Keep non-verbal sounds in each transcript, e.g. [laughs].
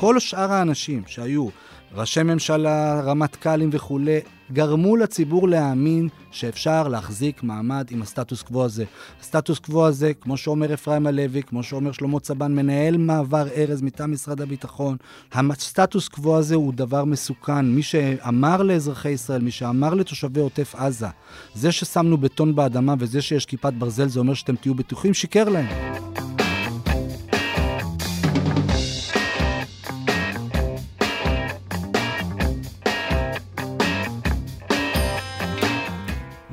כל שאר האנשים שהיו ראשי ממשלה, רמטכ"לים וכולי, גרמו לציבור להאמין שאפשר להחזיק מעמד עם הסטטוס קוו הזה. הסטטוס קוו הזה, כמו שאומר אפרים הלוי, כמו שאומר שלמה צבן, מנהל מעבר ארז מטעם משרד הביטחון, הסטטוס קוו הזה הוא דבר מסוכן. מי שאמר לאזרחי ישראל, מי שאמר לתושבי עוטף עזה, זה ששמנו בטון באדמה וזה שיש כיפת ברזל, זה אומר שאתם תהיו בטוחים, שיקר להם.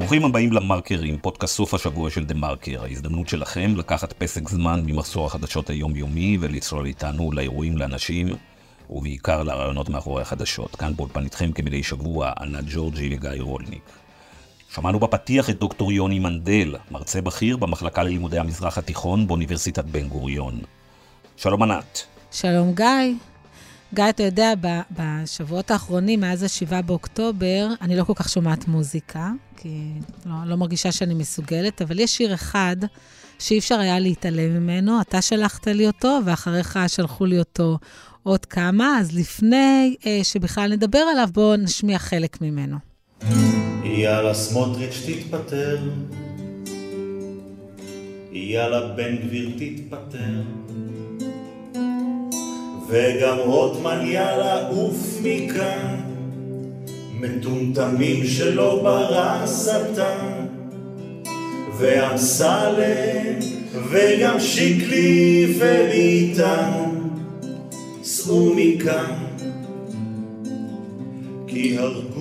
ברוכים הבאים למרקרים, פודקאסט סוף השבוע של דה מרקר, ההזדמנות שלכם לקחת פסק זמן ממחסור החדשות היומיומי ולצלול איתנו לאירועים, לאנשים, ובעיקר לרעיונות מאחורי החדשות. כאן באולפן איתכם כמדי שבוע, ענת ג'ורג'י וגיא רולניק. שמענו בפתיח את דוקטור יוני מנדל, מרצה בכיר במחלקה ללימודי המזרח התיכון באוניברסיטת בן גוריון. שלום ענת. שלום גיא. גיא, אתה יודע, בשבועות האחרונים, מאז ה-7 באוקטובר, אני לא כל כך שומעת מוזיקה, כי לא, לא מרגישה שאני מסוגלת, אבל יש שיר אחד שאי אפשר היה להתעלם ממנו, אתה שלחת לי אותו, ואחריך שלחו לי אותו עוד כמה, אז לפני אה, שבכלל נדבר עליו, בואו נשמיע חלק ממנו. יאללה סמוטריץ' תתפטר, יאללה בן גביר תתפטר. וגם רוטמן יאללה עוף מכאן, מטומטמים שלא ברא שטן, ואמסלם וגם שיקלי וביטן, סעו מכאן, כי הרגו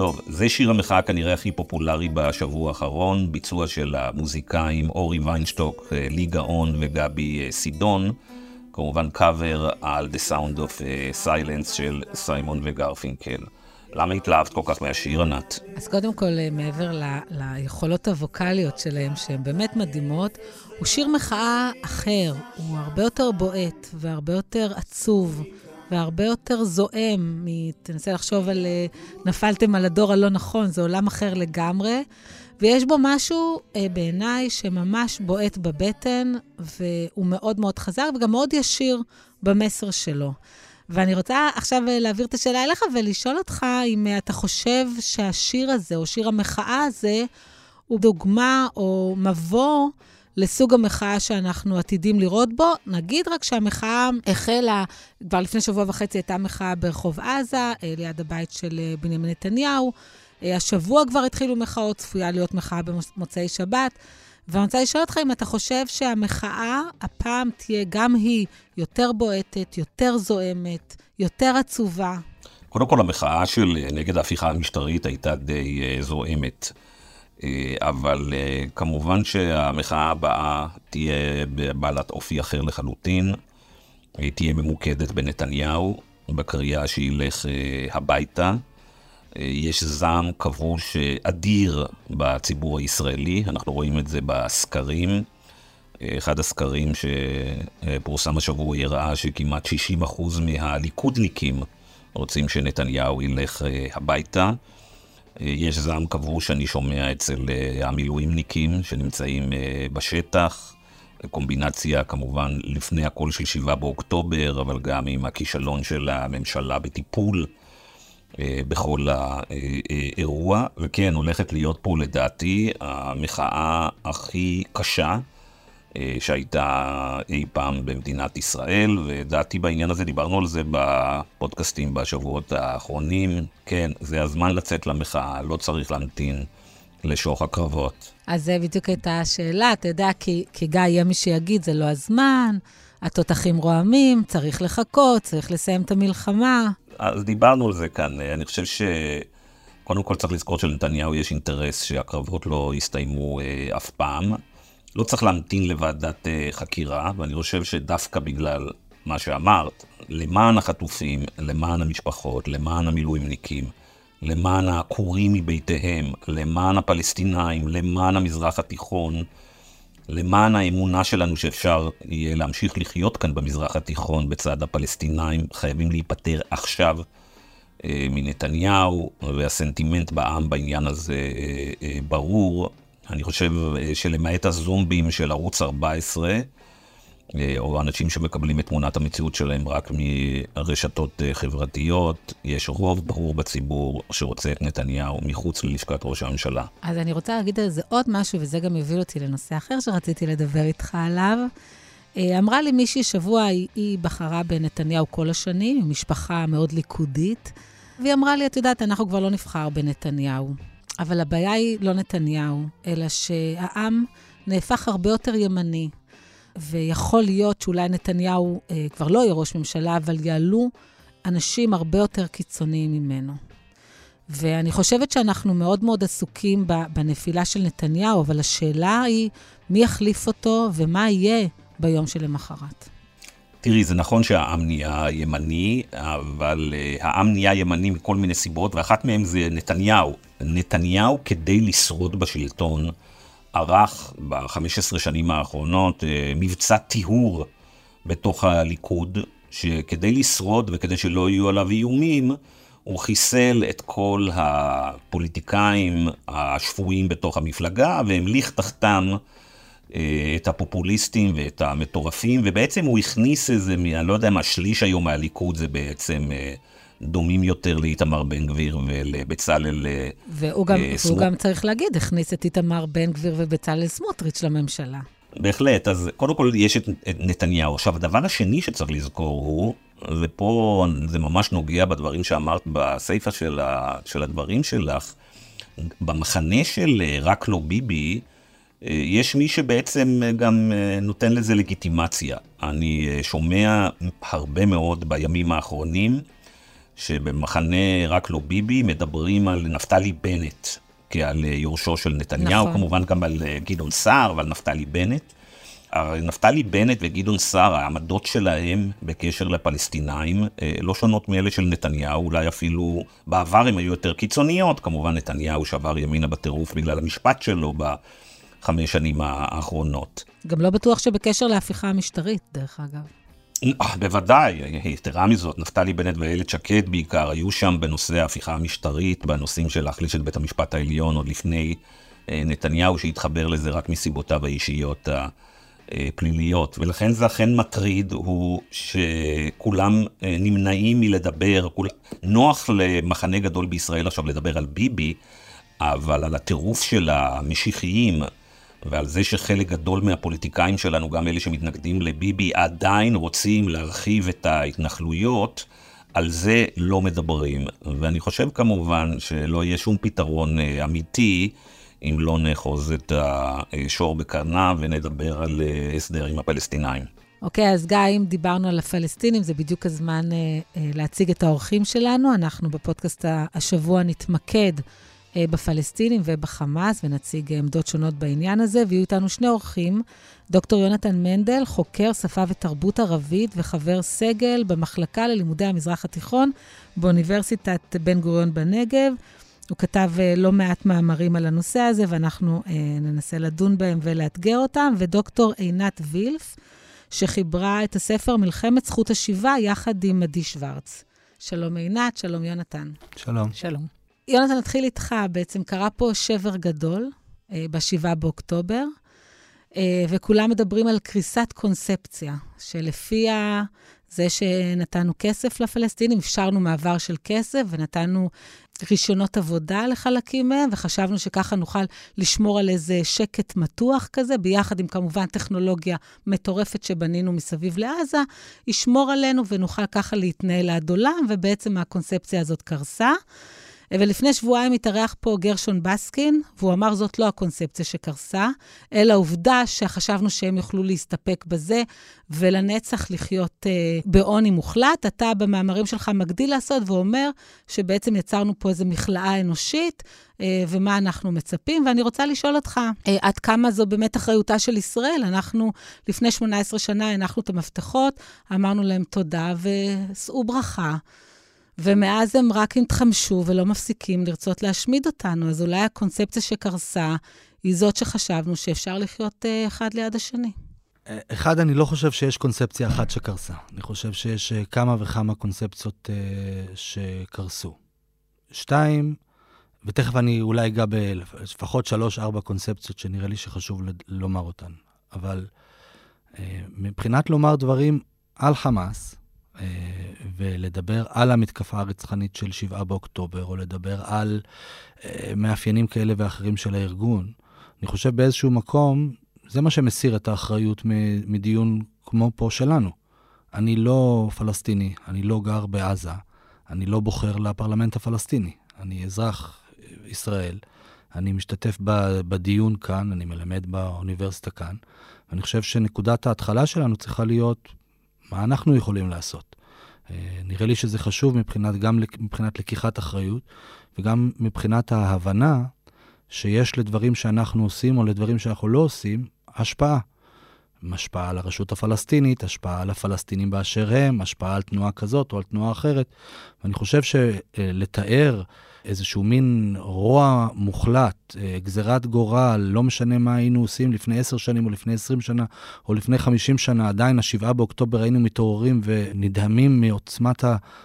טוב, זה שיר המחאה כנראה הכי פופולרי בשבוע האחרון, ביצוע של המוזיקאים אורי ויינשטוק, אה, לי גאון וגבי אה, סידון, כמובן קאבר על The Sound of אה, Silence של סיימון וגרפינקל. למה התלהבת כל כך מהשיר, ענת? אז קודם כל, מעבר ל- ליכולות הווקאליות שלהם, שהן באמת מדהימות, הוא שיר מחאה אחר, הוא הרבה יותר בועט והרבה יותר עצוב. והרבה יותר זועם, תנסה לחשוב על אה, נפלתם על הדור הלא נכון, זה עולם אחר לגמרי. ויש בו משהו, אה, בעיניי, שממש בועט בבטן, והוא מאוד מאוד חזק וגם מאוד ישיר במסר שלו. ואני רוצה עכשיו אה, להעביר את השאלה אליך ולשאול אותך אם אתה חושב שהשיר הזה, או שיר המחאה הזה, הוא דוגמה או מבוא לסוג המחאה שאנחנו עתידים לראות בו. נגיד רק שהמחאה החלה, כבר לפני שבוע וחצי הייתה מחאה ברחוב עזה, אה, ליד הבית של אה, בנימין נתניהו. אה, השבוע כבר התחילו מחאות, צפויה להיות מחאה במוצאי שבת. ואני רוצה לשאול אותך אם אתה חושב שהמחאה הפעם תהיה גם היא יותר בועטת, יותר זועמת, יותר עצובה. קודם כל, המחאה של נגד ההפיכה המשטרית הייתה די זועמת. אה, אבל אה, כמובן שהמחאה הבאה תהיה בעלת אופי אחר לחלוטין, היא תהיה ממוקדת בנתניהו, בקריאה שילך אה, הביתה. יש זעם כבוש אדיר בציבור הישראלי, אנחנו רואים את זה בסקרים. אחד הסקרים שפורסם השבוע הראה שכמעט 60% מהליכודניקים רוצים שנתניהו ילך הביתה. יש זעם כבוש שאני שומע אצל אה, המילואימניקים שנמצאים אה, בשטח. קומבינציה כמובן לפני הכל של 7 באוקטובר, אבל גם עם הכישלון של הממשלה בטיפול אה, בכל האירוע. וכן, הולכת להיות פה לדעתי המחאה הכי קשה שהייתה אי פעם במדינת ישראל, ודעתי בעניין הזה, דיברנו על זה בפודקאסטים בשבועות האחרונים. כן, זה הזמן לצאת למחאה, לא צריך להמתין לשוך הקרבות. אז זה בדיוק הייתה השאלה, אתה יודע, כי, כי גיא יהיה מי שיגיד, זה לא הזמן, התותחים רועמים, צריך לחכות, צריך לסיים את המלחמה. אז דיברנו על זה כאן, אני חושב ש... קודם כל צריך לזכור שלנתניהו יש אינטרס שהקרבות לא יסתיימו אה, אף פעם. לא צריך להמתין לוועדת uh, חקירה, ואני חושב שדווקא בגלל מה שאמרת, למען החטופים, למען המשפחות, למען המילואימניקים, למען העקורים מביתיהם, למען הפלסטינאים, למען המזרח התיכון, למען האמונה שלנו שאפשר יהיה להמשיך לחיות כאן במזרח התיכון בצד הפלסטינאים, חייבים להיפטר עכשיו אה, מנתניהו, והסנטימנט בעם בעניין הזה אה, אה, ברור. אני חושב אה, שלמעט הזומבים של ערוץ 14, אה, או אנשים שמקבלים את תמונת המציאות שלהם רק מרשתות אה, חברתיות. יש רוב ברור בציבור שרוצה את נתניהו מחוץ ללשכת ראש הממשלה. אז אני רוצה להגיד על זה עוד משהו, וזה גם יוביל אותי לנושא אחר שרציתי לדבר איתך עליו. אמרה לי מישהי שבוע, היא בחרה בנתניהו כל השנים, משפחה מאוד ליכודית, והיא אמרה לי, את יודעת, אנחנו כבר לא נבחר בנתניהו. אבל הבעיה היא לא נתניהו, אלא שהעם נהפך הרבה יותר ימני. ויכול להיות שאולי נתניהו אה, כבר לא יהיה ראש ממשלה, אבל יעלו אנשים הרבה יותר קיצוניים ממנו. ואני חושבת שאנחנו מאוד מאוד עסוקים בנפילה של נתניהו, אבל השאלה היא מי יחליף אותו ומה יהיה ביום שלמחרת. תראי, זה נכון שהעם נהיה ימני, אבל uh, העם נהיה ימני מכל מיני סיבות, ואחת מהן זה נתניהו. נתניהו, כדי לשרוד בשלטון, ערך ב-15 שנים האחרונות uh, מבצע טיהור בתוך הליכוד, שכדי לשרוד וכדי שלא יהיו עליו איומים, הוא חיסל את כל הפוליטיקאים השפויים בתוך המפלגה והמליך תחתם אה, את הפופוליסטים ואת המטורפים, ובעצם הוא הכניס איזה, אני לא יודע מה, שליש היום מהליכוד זה בעצם אה, דומים יותר לאיתמר בן גביר ולבצלאל אה, והוא גם, והוא גם צריך להגיד, הכניס את איתמר בן גביר ובצלאל סמוטריץ' לממשלה. בהחלט, אז קודם כל יש את, את נתניהו. עכשיו, הדבר השני שצריך לזכור הוא, ופה זה ממש נוגע בדברים שאמרת בסיפא של, של הדברים שלך, במחנה של רק לא ביבי, יש מי שבעצם גם אה, נותן לזה לגיטימציה. אני אה, שומע הרבה מאוד בימים האחרונים, שבמחנה רק לא ביבי מדברים על נפתלי בנט כעל אה, יורשו של נתניהו, נכון. כמובן גם על גדעון סער ועל נפתלי בנט. נפתלי בנט וגדעון סער, העמדות שלהם בקשר לפלסטינאים לא שונות מאלה של נתניהו, אולי אפילו בעבר הם היו יותר קיצוניות, כמובן נתניהו שבר ימינה בטירוף בגלל המשפט שלו בחמש שנים האחרונות. גם לא בטוח שבקשר להפיכה המשטרית, דרך אגב. אה, בוודאי, יתרה מזאת, נפתלי בנט ואיילת שקד בעיקר היו שם בנושא ההפיכה המשטרית, בנושאים של להחליש את בית המשפט העליון עוד לפני אה, נתניהו, שהתחבר לזה רק מסיבותיו האישיות הפליליות. ולכן זה אכן מטריד, הוא שכולם אה, נמנעים מלדבר, כול... נוח למחנה גדול בישראל עכשיו לדבר על ביבי, אבל על הטירוף של המשיחיים, ועל זה שחלק גדול מהפוליטיקאים שלנו, גם אלה שמתנגדים לביבי, עדיין רוצים להרחיב את ההתנחלויות, על זה לא מדברים. ואני חושב כמובן שלא יהיה שום פתרון אה, אמיתי אם לא נאחוז את השור בקרנה ונדבר על אה, הסדר עם הפלסטינאים. אוקיי, okay, אז גיא, אם דיברנו על הפלסטינים, זה בדיוק הזמן אה, אה, להציג את האורחים שלנו. אנחנו בפודקאסט השבוע נתמקד בפלסטינים ובחמאס, ונציג עמדות שונות בעניין הזה, ויהיו איתנו שני אורחים, דוקטור יונתן מנדל, חוקר שפה ותרבות ערבית וחבר סגל במחלקה ללימודי המזרח התיכון באוניברסיטת בן גוריון בנגב. הוא כתב uh, לא מעט מאמרים על הנושא הזה, ואנחנו uh, ננסה לדון בהם ולאתגר אותם, ודוקטור עינת וילף, שחיברה את הספר מלחמת זכות השיבה יחד עם עדי שוורץ. שלום עינת, שלום יונתן. שלום. שלום. יונתן, נתחיל איתך. בעצם קרה פה שבר גדול אה, ב-7 באוקטובר, אה, וכולם מדברים על קריסת קונספציה, שלפיה זה שנתנו כסף לפלסטינים, אפשרנו מעבר של כסף ונתנו רישיונות עבודה לחלקים מהם, וחשבנו שככה נוכל לשמור על איזה שקט מתוח כזה, ביחד עם כמובן טכנולוגיה מטורפת שבנינו מסביב לעזה, ישמור עלינו ונוכל ככה להתנהל עד עולם, ובעצם הקונספציה הזאת קרסה. ולפני שבועיים התארח פה גרשון בסקין, והוא אמר זאת לא הקונספציה שקרסה, אלא העובדה שחשבנו שהם יוכלו להסתפק בזה ולנצח לחיות אה, בעוני מוחלט. אתה במאמרים שלך מגדיל לעשות ואומר שבעצם יצרנו פה איזו מכלאה אנושית, אה, ומה אנחנו מצפים. ואני רוצה לשאול אותך, אה, עד כמה זו באמת אחריותה של ישראל? אנחנו לפני 18 שנה הנחנו את המפתחות, אמרנו להם תודה ושאו ברכה. ומאז הם רק התחמשו ולא מפסיקים לרצות להשמיד אותנו. אז אולי הקונספציה שקרסה היא זאת שחשבנו שאפשר לחיות uh, אחד ליד השני. אה, אחד, אני לא חושב שיש קונספציה אחת שקרסה. אני חושב שיש uh, כמה וכמה קונספציות שקרסו. שתיים, ותכף אני אולי אגע בלפחות שלוש-ארבע קונספציות שנראה לי שחשוב לומר אותן. אבל מבחינת לומר דברים על חמאס, ולדבר על המתקפה הרצחנית של 7 באוקטובר, או לדבר על מאפיינים כאלה ואחרים של הארגון, אני חושב באיזשהו מקום, זה מה שמסיר את האחריות מדיון כמו פה שלנו. אני לא פלסטיני, אני לא גר בעזה, אני לא בוחר לפרלמנט הפלסטיני, אני אזרח ישראל, אני משתתף בדיון כאן, אני מלמד באוניברסיטה כאן, ואני חושב שנקודת ההתחלה שלנו צריכה להיות מה אנחנו יכולים לעשות. אה, נראה לי שזה חשוב מבחינת, גם מבחינת לקיחת אחריות, וגם מבחינת ההבנה שיש לדברים שאנחנו עושים או לדברים שאנחנו לא עושים, השפעה. השפעה על הרשות הפלסטינית, השפעה על הפלסטינים באשר הם, השפעה על תנועה כזאת או על תנועה אחרת. ואני חושב שלתאר איזשהו מין רוע מוחלט, אה, גזירת גורל, לא משנה מה היינו עושים לפני עשר שנים או לפני עשרים שנה או לפני חמישים שנה, עדיין השבעה באוקטובר היינו מתעוררים ונדהמים מעוצמת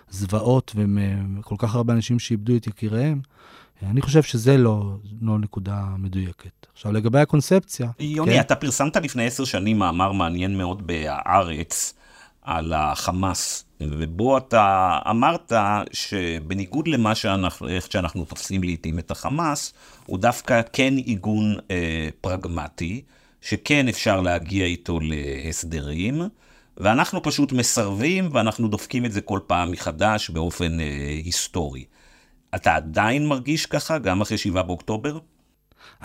הזוועות ומכל כך הרבה אנשים שאיבדו את יקיריהם. אני חושב שזה לא, לא נקודה מדויקת. עכשיו, לגבי הקונספציה... יוני, כן? אתה פרסמת לפני עשר שנים מאמר מעניין מאוד בהארץ על החמאס, ובו אתה אמרת שבניגוד למה שאנחנו, איך שאנחנו תופסים לעיתים את החמאס, הוא דווקא כן עיגון אה, פרגמטי, שכן אפשר להגיע איתו להסדרים. ואנחנו פשוט מסרבים, ואנחנו דופקים את זה כל פעם מחדש באופן אה, היסטורי. אתה עדיין מרגיש ככה, גם אחרי 7 באוקטובר?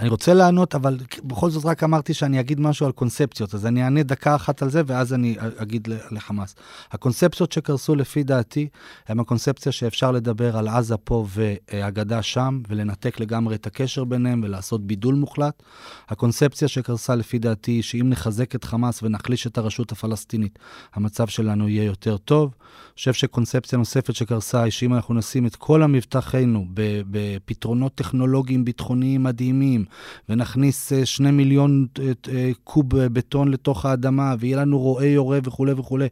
אני רוצה לענות, אבל בכל זאת רק אמרתי שאני אגיד משהו על קונספציות, אז אני אענה דקה אחת על זה, ואז אני אגיד לחמאס. הקונספציות שקרסו לפי דעתי, הן הקונספציה שאפשר לדבר על עזה פה והגדה שם, ולנתק לגמרי את הקשר ביניהם ולעשות בידול מוחלט. הקונספציה שקרסה לפי דעתי, היא שאם נחזק את חמאס ונחליש את הרשות הפלסטינית, המצב שלנו יהיה יותר טוב. אני חושב שקונספציה נוספת שקרסה היא שאם אנחנו נשים את כל המבטחינו בפתרונות טכנולוגיים ביטחוניים מדהימים, ונכניס אה, שני מיליון אה, אה, קוב בטון לתוך האדמה, ויהיה לנו רועה יורה וכולי וכולי,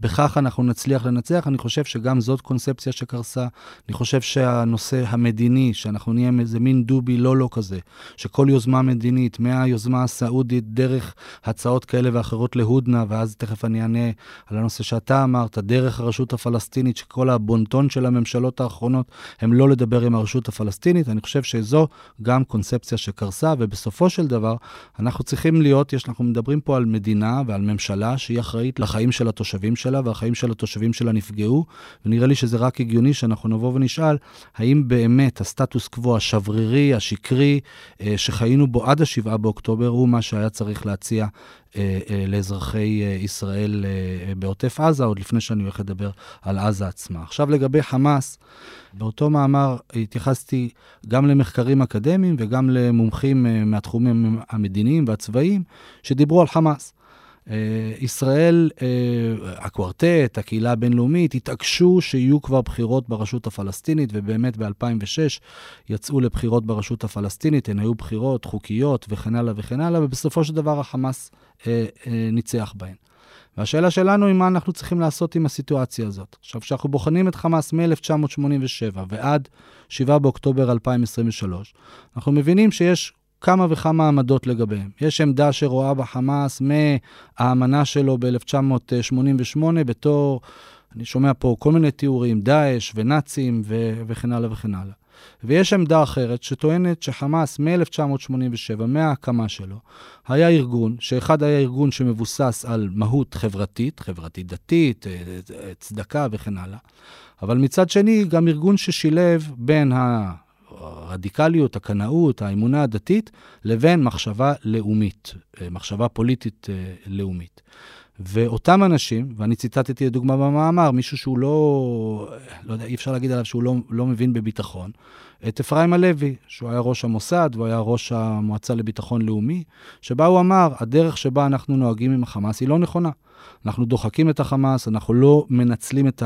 בכך אנחנו נצליח לנצח. אני חושב שגם זאת קונספציה שקרסה. אני חושב שהנושא המדיני, שאנחנו נהיה איזה מין דובי לא לא כזה, שכל יוזמה מדינית, מהיוזמה הסעודית, דרך הצעות כאלה ואחרות להודנה, ואז תכף אני אענה על הנושא שאתה אמרת, דרך הרשות הפלסטינית, שכל הבונטון של הממשלות האחרונות הם לא לדבר עם הרשות הפלסטינית. אני חושב שזו גם קונספציה שקרסה, ובסופו של דבר, אנחנו צריכים להיות, יש, אנחנו מדברים פה על מדינה ועל ממשלה שהיא אחראית לחיים של התושבים שלה, והחיים של התושבים שלה נפגעו, ונראה לי שזה רק הגיוני שאנחנו נבוא ונשאל, האם באמת הסטטוס קוו השברירי, השקרי, אה, שחיינו בו עד ה-7 באוקטובר, הוא מה שהיה צריך להציע לאזרחי ישראל בעוטף עזה, עוד לפני שאני הולך לדבר על עזה עצמה. עכשיו לגבי חמאס, באותו מאמר התייחסתי גם למחקרים אקדמיים וגם למומחים מהתחומים המדיניים והצבאיים שדיברו על חמאס. ישראל, הקוורטט, הקהילה הבינלאומית, התעקשו שיהיו כבר בחירות ברשות הפלסטינית, ובאמת ב-2006 יצאו לבחירות ברשות הפלסטינית, הן היו בחירות חוקיות וכן הלאה וכן הלאה, ובסופו של דבר החמאס אה, אה, ניצח בהן. והשאלה שלנו היא מה אנחנו צריכים לעשות עם הסיטואציה הזאת. עכשיו, כשאנחנו בוחנים את חמאס מ-1987 ועד 7 באוקטובר 2023, אנחנו מבינים שיש כמה וכמה עמדות לגביהם. יש עמדה שרואה בחמאס מהאמנה שלו ב-1988 בתור, אני שומע פה כל מיני תיאורים, דאעש ונאצים ו- וכן הלאה וכן הלאה. ויש עמדה אחרת שטוענת שחמאס מ-1987, מההקמה שלו, היה ארגון, שאחד היה ארגון שמבוסס על מהות חברתית, חברתית-דתית, אה, אה, צדקה וכן הלאה, אבל מצד שני, גם ארגון ששילב בין הרדיקליות, הקנאות, האמונה הדתית, לבין מחשבה לאומית, אה, מחשבה פוליטית לאומית. ואותם אנשים, ואני ציטטתי לדוגמה במאמר, מישהו שהוא לא, לא יודע, אי אפשר להגיד עליו שהוא לא, לא מבין בביטחון, את אפרים הלוי, שהוא היה ראש המוסד והוא היה ראש המועצה לביטחון לאומי, שבה הוא אמר, הדרך שבה אנחנו נוהגים עם החמאס היא לא נכונה. אנחנו דוחקים את החמאס, אנחנו לא מנצלים את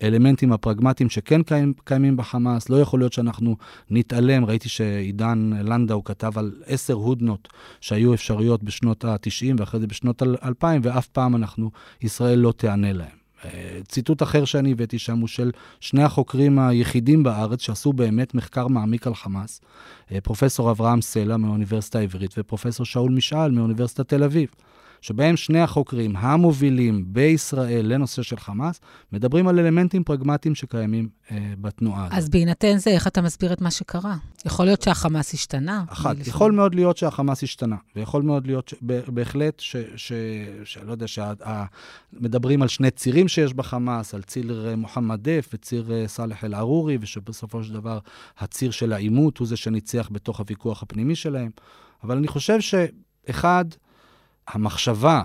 האלמנטים הפרגמטיים שכן קיימים בחמאס, לא יכול להיות שאנחנו נתעלם. ראיתי שעידן לנדאו כתב על עשר הודנות שהיו אפשריות בשנות ה-90 ואחרי זה בשנות ה-2000, ואף פעם אנחנו, ישראל לא תיענה להם. ציטוט אחר שאני הבאתי שם הוא של שני החוקרים היחידים בארץ שעשו באמת מחקר מעמיק על חמאס, פרופסור אברהם סלע מהאוניברסיטה העברית ופרופסור שאול משעל מאוניברסיטת תל אביב. שבהם שני החוקרים המובילים בישראל לנושא של חמאס, מדברים על אלמנטים פרגמטיים שקיימים אה, בתנועה הזאת. אז בהינתן זה, איך אתה מסביר את מה שקרה? יכול להיות שהחמאס השתנה? אחת, מלפני- יכול מאוד להיות שהחמאס השתנה, ויכול מאוד להיות, ש- בהחלט, ש- ש- שאני לא יודע, שמדברים על שני צירים שיש בחמאס, על ציר אה, מוחמד דף וציר אה, סאלח אל-ערורי, ושבסופו של דבר הציר של העימות הוא זה שניצח בתוך הוויכוח הפנימי שלהם. אבל אני חושב שאחד, המחשבה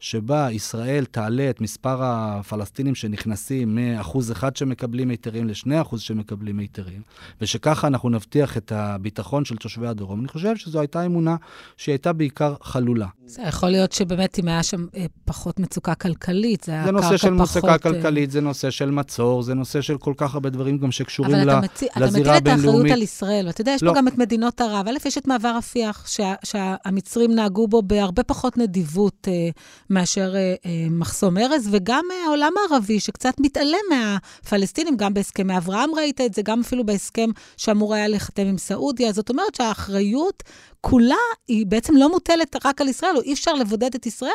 שבה ישראל תעלה את מספר הפלסטינים שנכנסים מאחוז אחד שמקבלים היתרים לשני אחוז שמקבלים היתרים, ושככה אנחנו נבטיח את הביטחון של תושבי הדרום, אני חושב שזו הייתה אמונה שהיא הייתה בעיקר חלולה. זה יכול להיות שבאמת אם היה שם אה, פחות מצוקה כלכלית, זה היה זה קרקע נושא של פחות... מוצקה אה, כלכלית, זה נושא של מצור, זה נושא של כל כך הרבה דברים גם שקשורים אבל ל- אתה, מציא, אתה לזירה מטיל את האחריות הבינלאומית. על ישראל, ואתה יודע, יש לא. פה גם את מדינות ערב. א', יש את מעבר רפיח, שה, שהמצרים נהגו בו בהרבה פחות נדיבות אה, מאשר אה, אה, מחסום ארז, וגם אה, העולם הערבי, שקצת מתעלם מהפלסטינים, גם בהסכמי אברהם ראית את זה, גם אפילו בהסכם שאמור היה להיחתם עם סעודיה. זאת אומרת שהאחריות כולה היא בעצם לא מוטלת רק על ישראל, או אי אפשר לבודד את ישראל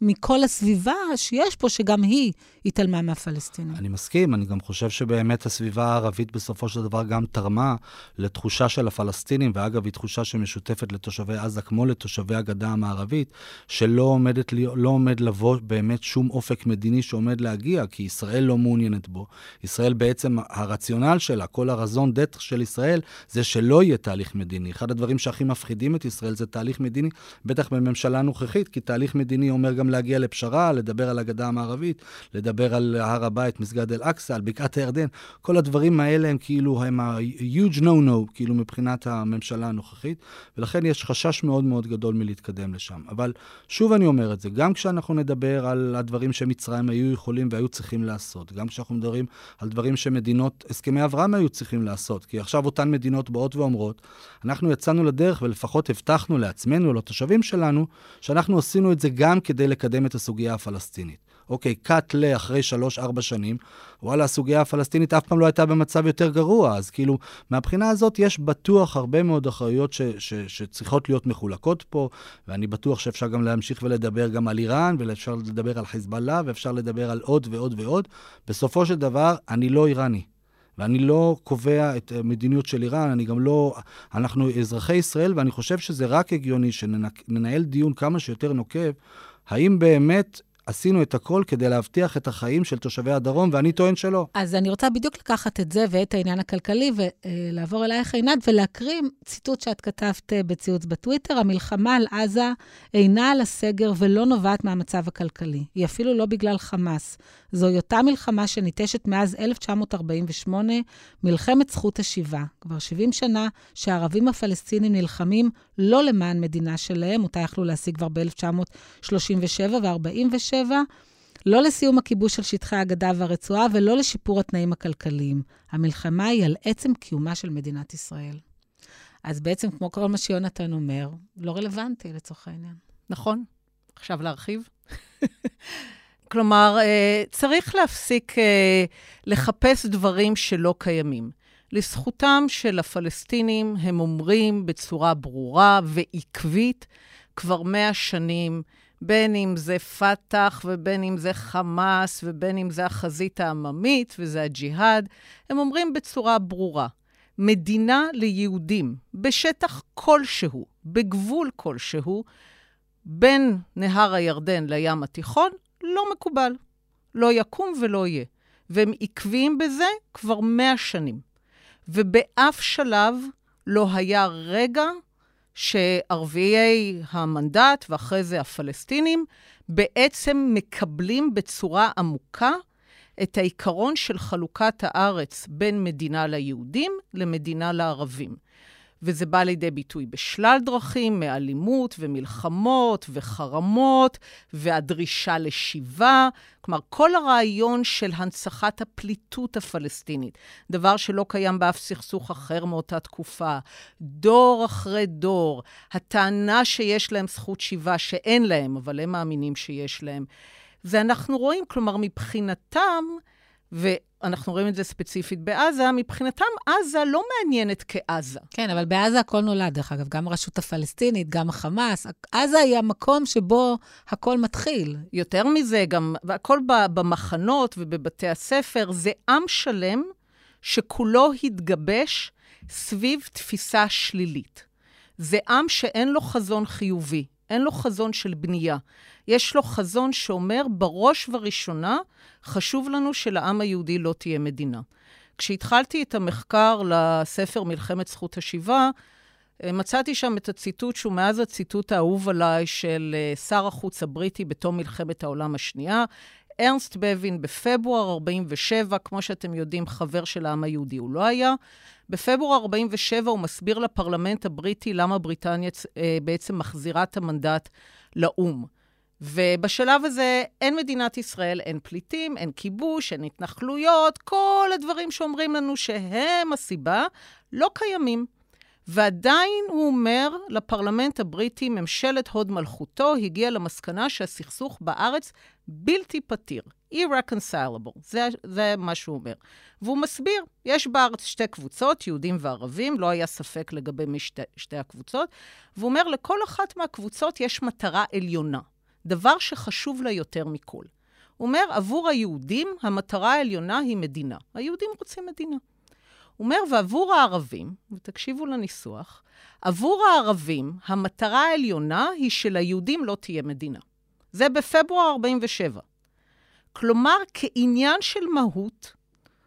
מכל הסביבה שיש פה, שגם היא התעלמה מהפלסטינים. אני מסכים, אני גם חושב שבאמת הסביבה הערבית בסופו של דבר גם תרמה לתחושה של הפלסטינים, ואגב, היא תחושה שמשותפת לתושבי עזה כמו לתושבי הגדה המערבית, שלא עומדת, לי- לא עומד לבוא באמת שום אופק מדיני שעומד להגיע, כי ישראל לא מעוניינת בו. ישראל בעצם, הרציונל שלה, כל הרזון דט של ישראל, זה שלא יהיה תהליך מדיני. אחד הדברים שהכי מפחידים את ישראל זה תהליך מדיני, בטח בממשלה הנוכחית, כי תהליך מדיני אומר גם להגיע לפשרה, לדבר על הגדה המערבית, לדבר על הר הבית, מסגד אל-אקצא, על בקעת הירדן. כל הדברים האלה הם כאילו, הם ה-huge no-no, כאילו מבחינת הממשלה הנוכחית, ולכן יש חשש מאוד מאוד גדול מלהתקדם לשם. אבל שוב אני אומר את זה, גם כשאנחנו נדבר על הדברים שמצרים היו יכולים והיו צריכים לעשות, גם כשאנחנו מדברים על דברים שמדינות, הסכמי אברהם היו צריכים לעשות, כי עכשיו אותן מדינות באות ואומרות, אנחנו יצאנו לדרך ולפחות הבטחנו לעצמנו, לתושבים שלנו, שאנחנו עשינו את זה גם כדי לקדם את הסוגיה הפלסטינית. אוקיי, קאט לאחרי שלוש-ארבע שנים, וואלה, הסוגיה הפלסטינית אף פעם לא הייתה במצב יותר גרוע, אז כאילו, מהבחינה הזאת יש בטוח הרבה מאוד אחריות ש, ש, שצריכות להיות מחולקות פה, ואני בטוח שאפשר גם להמשיך ולדבר גם על איראן, ואפשר לדבר על חיזבאללה, ואפשר לדבר על עוד ועוד ועוד. בסופו של דבר, אני לא איראני. ואני לא קובע את המדיניות של איראן, אני גם לא... אנחנו אזרחי ישראל, ואני חושב שזה רק הגיוני שננהל דיון כמה שיותר נוקב, האם באמת עשינו את הכל כדי להבטיח את החיים של תושבי הדרום, ואני טוען שלא. אז אני רוצה בדיוק לקחת את זה ואת העניין הכלכלי ולעבור אלייך, עינת, ולהקריא ציטוט שאת כתבת אה, בציוץ בטוויטר. המלחמה על עזה אינה על הסגר ולא נובעת מהמצב הכלכלי. היא אפילו לא בגלל חמאס. זוהי אותה מלחמה שניטשת מאז 1948, מלחמת זכות השיבה. כבר 70 שנה שהערבים הפלסטינים נלחמים לא למען מדינה שלהם, אותה יכלו להשיג כבר ב-1937 ו-47, לא לסיום הכיבוש של שטחי הגדה והרצועה ולא לשיפור התנאים הכלכליים. המלחמה היא על עצם קיומה של מדינת ישראל. אז בעצם, כמו כל מה שיונתן אומר, לא רלוונטי לצורך העניין. נכון? עכשיו להרחיב? [laughs] כלומר, אה, צריך להפסיק אה, לחפש דברים שלא קיימים. לזכותם של הפלסטינים, הם אומרים בצורה ברורה ועקבית כבר מאה שנים, בין אם זה פת"ח ובין אם זה חמאס ובין אם זה החזית העממית וזה הג'יהאד, הם אומרים בצורה ברורה, מדינה ליהודים בשטח כלשהו, בגבול כלשהו, בין נהר הירדן לים התיכון, לא מקובל. לא יקום ולא יהיה. והם עקביים בזה כבר מאה שנים. ובאף שלב לא היה רגע שערביי המנדט, ואחרי זה הפלסטינים, בעצם מקבלים בצורה עמוקה את העיקרון של חלוקת הארץ בין מדינה ליהודים למדינה לערבים. וזה בא לידי ביטוי בשלל דרכים, מאלימות ומלחמות וחרמות, והדרישה לשיבה. כלומר, כל הרעיון של הנצחת הפליטות הפלסטינית, דבר שלא קיים באף סכסוך אחר מאותה תקופה, דור אחרי דור, הטענה שיש להם זכות שיבה, שאין להם, אבל הם מאמינים שיש להם. ואנחנו רואים, כלומר, מבחינתם, ו... אנחנו רואים את זה ספציפית בעזה, מבחינתם עזה לא מעניינת כעזה. כן, אבל בעזה הכל נולד, דרך אגב, גם הרשות הפלסטינית, גם החמאס. עזה היא המקום שבו הכל מתחיל. יותר מזה, גם הכל במחנות ובבתי הספר, זה עם שלם שכולו התגבש סביב תפיסה שלילית. זה עם שאין לו חזון חיובי, אין לו חזון של בנייה. יש לו חזון שאומר, בראש ובראשונה, חשוב לנו שלעם היהודי לא תהיה מדינה. כשהתחלתי את המחקר לספר מלחמת זכות השיבה, אה, מצאתי שם את הציטוט שהוא מאז הציטוט האהוב עליי של אה, שר החוץ הבריטי בתום מלחמת העולם השנייה. ארנסט בבין בפברואר 47, כמו שאתם יודעים, חבר של העם היהודי הוא לא היה. בפברואר 47 הוא מסביר לפרלמנט הבריטי למה בריטניה אה, בעצם מחזירה את המנדט לאו"ם. ובשלב הזה אין מדינת ישראל, אין פליטים, אין כיבוש, אין התנחלויות, כל הדברים שאומרים לנו שהם הסיבה, לא קיימים. ועדיין הוא אומר לפרלמנט הבריטי, ממשלת הוד מלכותו הגיעה למסקנה שהסכסוך בארץ בלתי פתיר, irreconcilable, זה, זה מה שהוא אומר. והוא מסביר, יש בארץ שתי קבוצות, יהודים וערבים, לא היה ספק לגבי מי שתי, שתי הקבוצות, והוא אומר, לכל אחת מהקבוצות יש מטרה עליונה, דבר שחשוב לה יותר מכל. הוא אומר, עבור היהודים המטרה העליונה היא מדינה. היהודים רוצים מדינה. הוא אומר, ועבור הערבים, ותקשיבו לניסוח, עבור הערבים, המטרה העליונה היא שליהודים לא תהיה מדינה. זה בפברואר 47. כלומר, כעניין של מהות,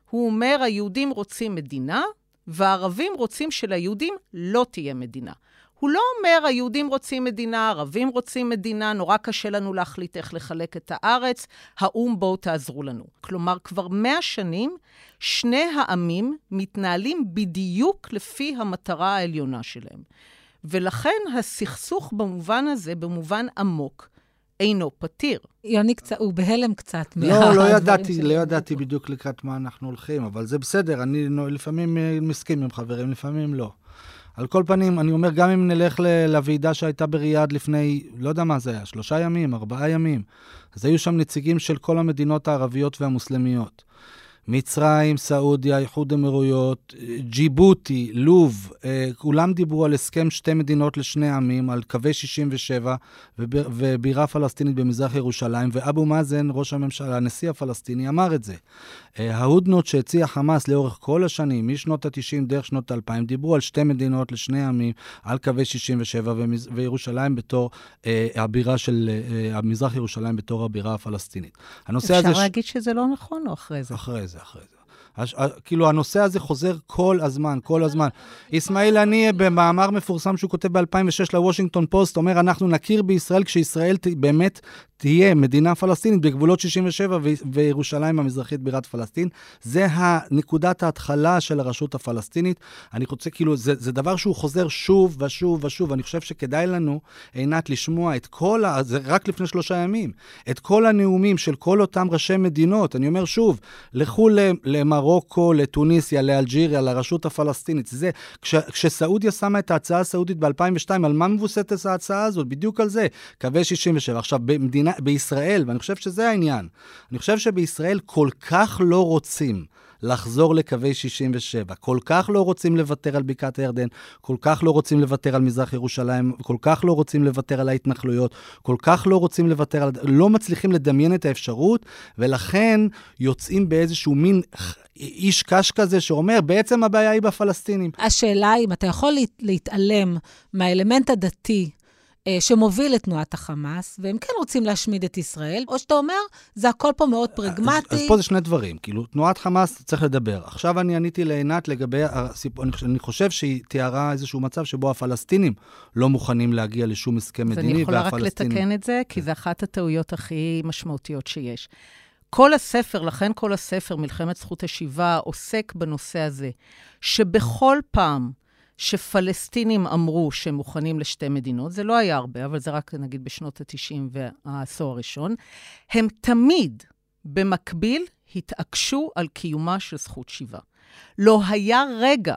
הוא אומר, היהודים רוצים מדינה, והערבים רוצים שליהודים לא תהיה מדינה. הוא לא אומר, היהודים רוצים מדינה, הערבים רוצים מדינה, נורא קשה לנו להחליט איך לחלק את הארץ, האו"ם בואו תעזרו לנו. כלומר, כבר מאה שנים, שני העמים מתנהלים בדיוק לפי המטרה העליונה שלהם. ולכן הסכסוך במובן הזה, במובן עמוק, אינו פתיר. יוני קצת, הוא בהלם קצת לא, לא ידעתי, לא ידעתי בדיוק לקראת מה אנחנו הולכים, אבל זה בסדר, אני לפעמים מסכים עם חברים, לפעמים לא. על כל פנים, אני אומר, גם אם נלך לוועידה שהייתה בריאד לפני, לא יודע מה זה היה, שלושה ימים, ארבעה ימים, אז היו שם נציגים של כל המדינות הערביות והמוסלמיות. מצרים, סעודיה, איחוד אמירויות, ג'יבוטי, לוב, אה, כולם דיברו על הסכם שתי מדינות לשני עמים, על קווי 67 ובירה פלסטינית במזרח ירושלים, ואבו מאזן, ראש הממשלה, הנשיא הפלסטיני, אמר את זה. אה, ההודנות שהציע חמאס לאורך כל השנים, משנות ה-90 דרך שנות ה-2000, דיברו על שתי מדינות לשני עמים, על קווי 67 וירושלים בתור אה, הבירה של, המזרח ירושלים בתור הבירה הפלסטינית. אפשר להגיד ש... שזה לא נכון או אחרי זה? אחרי זה. אחרי זה. הש, כאילו, הנושא הזה חוזר כל הזמן, כל הזמן. אסמאעיל הנייה, במאמר מפורסם שהוא כותב ב-2006 לוושינגטון פוסט, אומר, אנחנו נכיר בישראל כשישראל באמת תהיה מדינה פלסטינית בגבולות 67 ו- וירושלים המזרחית בירת פלסטין. זה נקודת ההתחלה של הרשות הפלסטינית. אני רוצה, כאילו, זה, זה דבר שהוא חוזר שוב ושוב ושוב. אני חושב שכדאי לנו, עינת, לשמוע את כל, ה... זה רק לפני שלושה ימים, את כל הנאומים של כל אותם ראשי מדינות. אני אומר שוב, לכו למרוקו, לתוניסיה, לאלג'יריה, לרשות הפלסטינית. זה, כש, כשסעודיה שמה את ההצעה הסעודית ב-2002, על מה מבוססת ההצעה הזאת? בדיוק על זה. קווי 67. עכשיו, במדינה... בישראל, ואני חושב שזה העניין, אני חושב שבישראל כל כך לא רוצים לחזור לקווי 67, כל כך לא רוצים לוותר על בקעת הירדן, כל כך לא רוצים לוותר על מזרח ירושלים, כל כך לא רוצים לוותר על ההתנחלויות, כל כך לא רוצים לוותר על... לא מצליחים לדמיין את האפשרות, ולכן יוצאים באיזשהו מין איש קש כזה שאומר, בעצם הבעיה היא בפלסטינים. השאלה היא אם אתה יכול להתעלם מהאלמנט הדתי שמוביל את תנועת החמאס, והם כן רוצים להשמיד את ישראל, או שאתה אומר, זה הכל פה מאוד פרגמטי. אז, אז פה זה שני דברים. כאילו, תנועת חמאס, צריך לדבר. עכשיו אני עניתי לעינת לגבי. אני, חושב שהיא תיארה איזשהו מצב שבו הפלסטינים לא מוכנים להגיע לשום הסכם מדיני, והפלסטינים... אז אני יכולה רק לתקן את זה, כי זו אחת הטעויות הכי משמעותיות שיש. כל הספר, לכן כל הספר, מלחמת זכות השיבה, עוסק בנושא הזה, שבכל פעם שפלסטינים אמרו שהם מוכנים לשתי מדינות, זה לא היה הרבה, אבל זה רק נגיד בשנות ה-90 והעשור הראשון, הם תמיד, במקביל, התעקשו על קיומה של זכות שיבה. לא היה רגע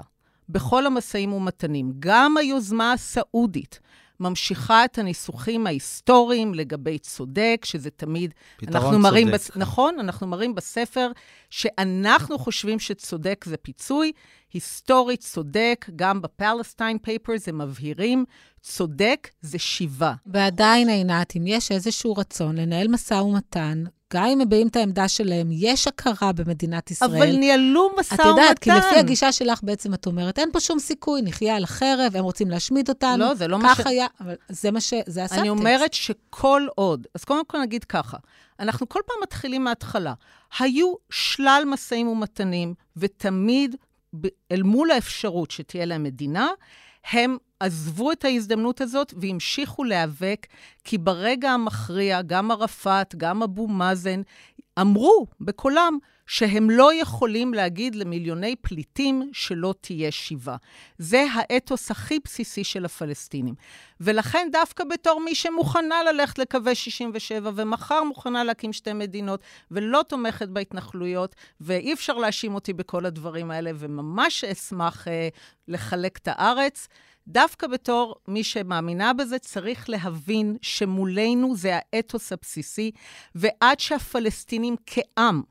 בכל המשאים ומתנים, גם היוזמה הסעודית, ממשיכה את הניסוחים ההיסטוריים לגבי צודק, שזה תמיד... פתרון אנחנו מראים צודק. בס... נכון, אנחנו מראים בספר שאנחנו חושבים שצודק זה פיצוי. היסטורית צודק, גם ב-Palestine Papers הם מבהירים, צודק זה שיבה. ועדיין, עינת, אם יש איזשהו רצון לנהל משא ומתן, גם אם מביעים את העמדה שלהם, יש הכרה במדינת ישראל. אבל ניהלו משא את ומתן. יודעת, כי לפי הגישה שלך בעצם את אומרת, אין פה שום סיכוי, נחיה על החרב, הם רוצים להשמיד אותנו. לא, זה לא מה ש- כך היה, אבל זה מה ש... זה הסאבטקסט. אני אומרת שכל עוד, אז קודם כל נגיד ככה, אנחנו כל פעם מתחילים מההתחלה. היו שלל משאים ומתנים, ותמיד אל מול האפשרות שתהיה להם מדינה, הם עזבו את ההזדמנות הזאת והמשיכו להיאבק, כי ברגע המכריע, גם ערפאת, גם אבו מאזן, אמרו בקולם שהם לא יכולים להגיד למיליוני פליטים שלא תהיה שיבה. זה האתוס הכי בסיסי של הפלסטינים. ולכן דווקא בתור מי שמוכנה ללכת לקווי 67 ומחר מוכנה להקים שתי מדינות ולא תומכת בהתנחלויות, ואי אפשר להאשים אותי בכל הדברים האלה, וממש אשמח אה, לחלק את הארץ. דווקא בתור מי שמאמינה בזה, צריך להבין שמולנו זה האתוס הבסיסי, ועד שהפלסטינים כעם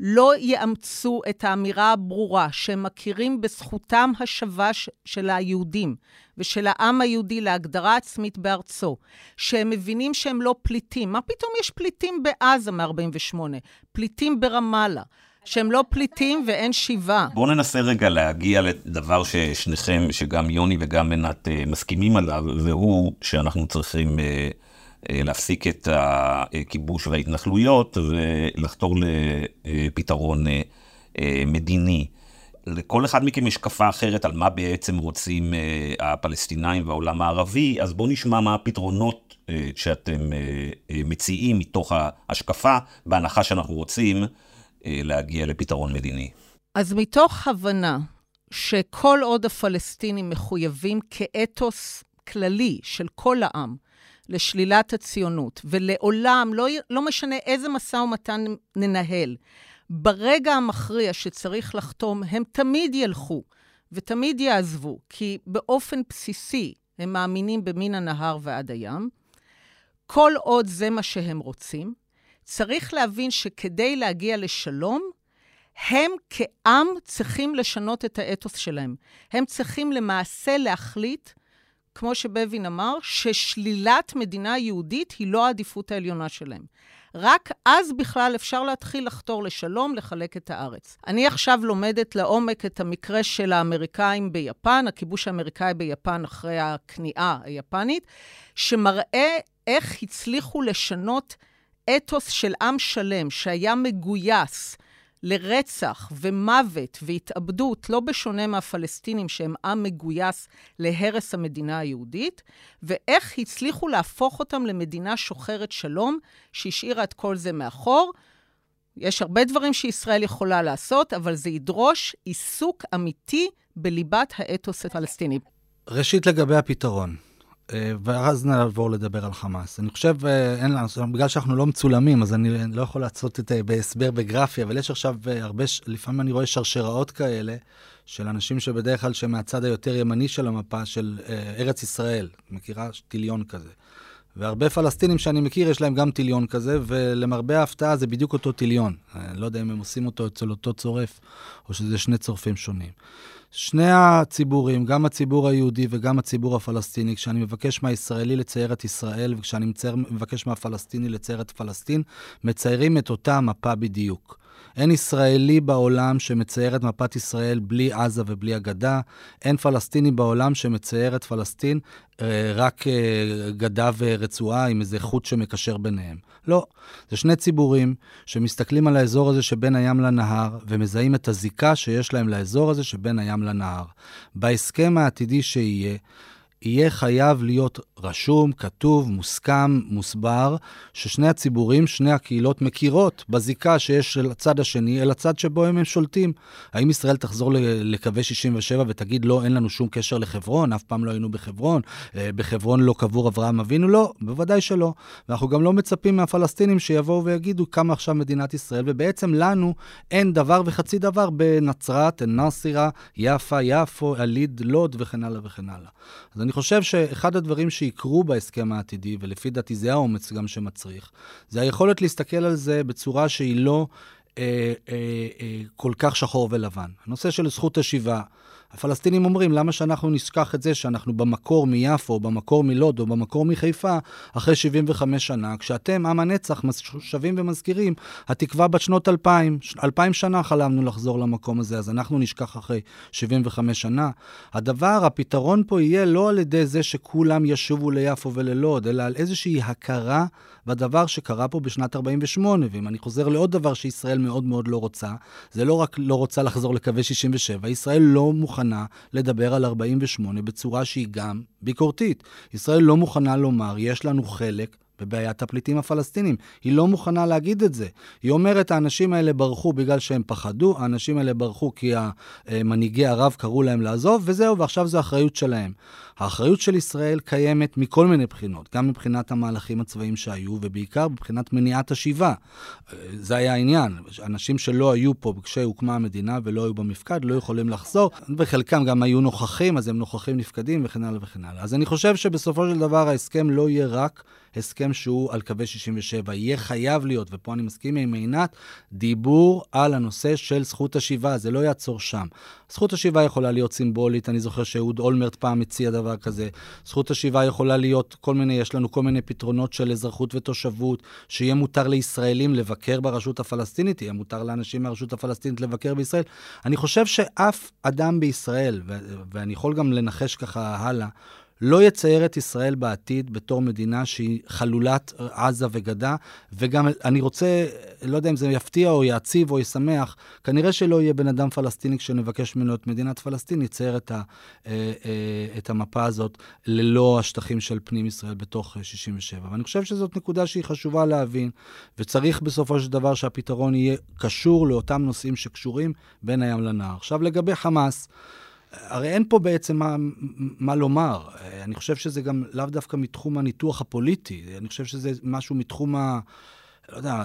לא יאמצו את האמירה הברורה שהם מכירים בזכותם השווה של היהודים ושל העם היהודי להגדרה עצמית בארצו, שהם מבינים שהם לא פליטים. מה פתאום יש פליטים בעזה מ-48? פליטים ברמאללה. שהם לא פליטים ואין שיבה. בואו ננסה רגע להגיע לדבר ששניכם, שגם יוני וגם עינת אה, מסכימים עליו, והוא שאנחנו צריכים אה, להפסיק את הכיבוש וההתנחלויות ולחתור לפתרון אה, אה, מדיני. לכל אחד מכם יש השקפה אחרת על מה בעצם רוצים אה, הפלסטינאים והעולם הערבי, אז בואו נשמע מה הפתרונות אה, שאתם אה, אה, מציעים מתוך ההשקפה, בהנחה שאנחנו רוצים אה, להגיע לפתרון מדיני. אז מתוך הבנה שכל עוד הפלסטינים מחויבים כאתוס כללי של כל העם לשלילת הציונות, ולעולם, לא, לא משנה איזה משא ומתן ננהל, ברגע המכריע שצריך לחתום, הם תמיד ילכו ותמיד יעזבו, כי באופן בסיסי הם מאמינים במין הנהר ועד הים. כל עוד זה מה שהם רוצים, צריך להבין שכדי להגיע לשלום, הם כעם צריכים לשנות את האתוס שלהם. הם צריכים למעשה להחליט, כמו שבבין אמר, ששלילת מדינה יהודית היא לא העדיפות העליונה שלהם. רק אז בכלל אפשר להתחיל לחתור לשלום, לחלק את הארץ. אני עכשיו לומדת לעומק את המקרה של האמריקאים ביפן, הכיבוש האמריקאי ביפן אחרי הכניעה היפנית, שמראה איך הצליחו לשנות אתוס של עם שלם שהיה מגויס לרצח ומוות והתאבדות, לא בשונה מהפלסטינים שהם עם מגויס להרס המדינה היהודית, ואיך הצליחו להפוך אותם למדינה שוחרת שלום, שהשאירה את כל זה מאחור. יש הרבה דברים שישראל יכולה לעשות, אבל זה ידרוש עיסוק אמיתי בליבת האתוס הפלסטיני. ראשית, לגבי הפתרון, ואז נעבור לדבר על חמאס. אני חושב, אה, אין לנו, בגלל שאנחנו לא מצולמים, אז אני לא יכול לעשות את זה בהסבר בגרפיה, אבל יש עכשיו אה, הרבה, לפעמים אני רואה שרשראות כאלה של אנשים שבדרך כלל שמהצד היותר ימני של המפה, של ארץ ישראל, מכירה? טיליון כזה. והרבה פלסטינים שאני מכיר, יש להם גם טיליון כזה, ולמרבה ההפתעה זה בדיוק אותו טיליון. אני לא יודע אם הם עושים אותו אצל אותו צורף, או שזה שני צורפים שונים. שני הציבורים, גם הציבור היהודי וגם הציבור הפלסטיני, כשאני מבקש מהישראלי לצייר את ישראל וכשאני מצייר, מבקש מהפלסטיני לצייר את פלסטין, מציירים את אותה מפה בדיוק. אין ישראלי בעולם שמצייר את מפת ישראל בלי עזה ובלי הגדה. אין פלסטיני בעולם שמצייר את פלסטין רק גדה ורצועה עם איזה חוט שמקשר ביניהם. לא. זה שני ציבורים שמסתכלים על האזור הזה שבין הים לנהר ומזהים את הזיקה שיש להם לאזור הזה שבין הים לנהר. בהסכם העתידי שיהיה, יהיה חייב להיות רשום, כתוב, מוסכם, מוסבר, ששני הציבורים, שני הקהילות מכירות בזיקה שיש לצד השני אל הצד שבו הם, הם שולטים. האם ישראל תחזור לקווי 67 ותגיד, לא, אין לנו שום קשר לחברון, אף פעם לא היינו בחברון, בחברון לא קבור אברהם אבינו? לא, בוודאי שלא. ואנחנו גם לא מצפים מהפלסטינים שיבואו ויגידו כמה עכשיו מדינת ישראל, ובעצם לנו אין דבר וחצי דבר בנצרת, א-נאסירה, יפה, יפו, עליד, לוד וכן הלאה וכן הלאה. אני חושב שאחד הדברים שיקרו בהסכם העתידי, ולפי דעתי זה האומץ גם שמצריך, זה היכולת להסתכל על זה בצורה שהיא לא אה, אה, אה, כל כך שחור ולבן. הנושא של זכות השיבה, הפלסטינים אומרים, למה שאנחנו נשכח את זה שאנחנו במקור מיפו, במקור מלוד, או במקור מחיפה, אחרי 75 שנה, כשאתם, עם הנצח, שבים ומזכירים, התקווה בת שנות 2000, 2,000 שנה חלמנו לחזור למקום הזה, אז אנחנו נשכח אחרי 75 שנה. הדבר, הפתרון פה יהיה לא על ידי זה שכולם ישובו ליפו וללוד, אלא על איזושהי הכרה בדבר שקרה פה בשנת 48. ואם אני חוזר לעוד דבר שישראל מאוד מאוד לא רוצה, זה לא רק לא רוצה לחזור לקווי 67, ישראל לא מוכנה לדבר על 48 בצורה שהיא גם ביקורתית. ישראל לא מוכנה לומר, יש לנו חלק בבעיית הפליטים הפלסטינים. היא לא מוכנה להגיד את זה. היא אומרת, האנשים האלה ברחו בגלל שהם פחדו, האנשים האלה ברחו כי מנהיגי ערב קראו להם לעזוב, וזהו, ועכשיו זו אחריות שלהם. האחריות של ישראל קיימת מכל מיני בחינות, גם מבחינת המהלכים הצבאיים שהיו, ובעיקר מבחינת מניעת השיבה. זה היה העניין. אנשים שלא היו פה כשהוקמה המדינה ולא היו במפקד, לא יכולים לחזור, וחלקם גם היו נוכחים, אז הם נוכחים נפקדים וכן הלאה וכן הלאה. אז אני חושב שבסופו של דבר ההסכם לא יהיה רק הסכם שהוא על קווי 67. יהיה חייב להיות, ופה אני מסכים עם עינת, דיבור על הנושא של זכות השיבה, זה לא יעצור שם. זכות השיבה יכולה להיות סימבולית, אני זוכר שאהוד אולמרט פעם הציע דבר כזה. זכות השיבה יכולה להיות כל מיני, יש לנו כל מיני פתרונות של אזרחות ותושבות, שיהיה מותר לישראלים לבקר ברשות הפלסטינית, יהיה מותר לאנשים מהרשות הפלסטינית לבקר בישראל. אני חושב שאף אדם בישראל, ואני יכול גם לנחש ככה הלאה, לא יצייר את ישראל בעתיד בתור מדינה שהיא חלולת עזה וגדה, וגם אני רוצה, לא יודע אם זה יפתיע או יעציב או ישמח, כנראה שלא יהיה בן אדם פלסטיני כשנבקש ממנו את מדינת פלסטין, יצייר את, ה, אה, אה, את המפה הזאת ללא השטחים של פנים ישראל בתוך 67. ואני חושב שזאת נקודה שהיא חשובה להבין, וצריך בסופו של דבר שהפתרון יהיה קשור לאותם נושאים שקשורים בין הים לנהר. עכשיו לגבי חמאס, הרי אין פה בעצם מה, מה לומר. אני חושב שזה גם לאו דווקא מתחום הניתוח הפוליטי, אני חושב שזה משהו מתחום ה... לא יודע,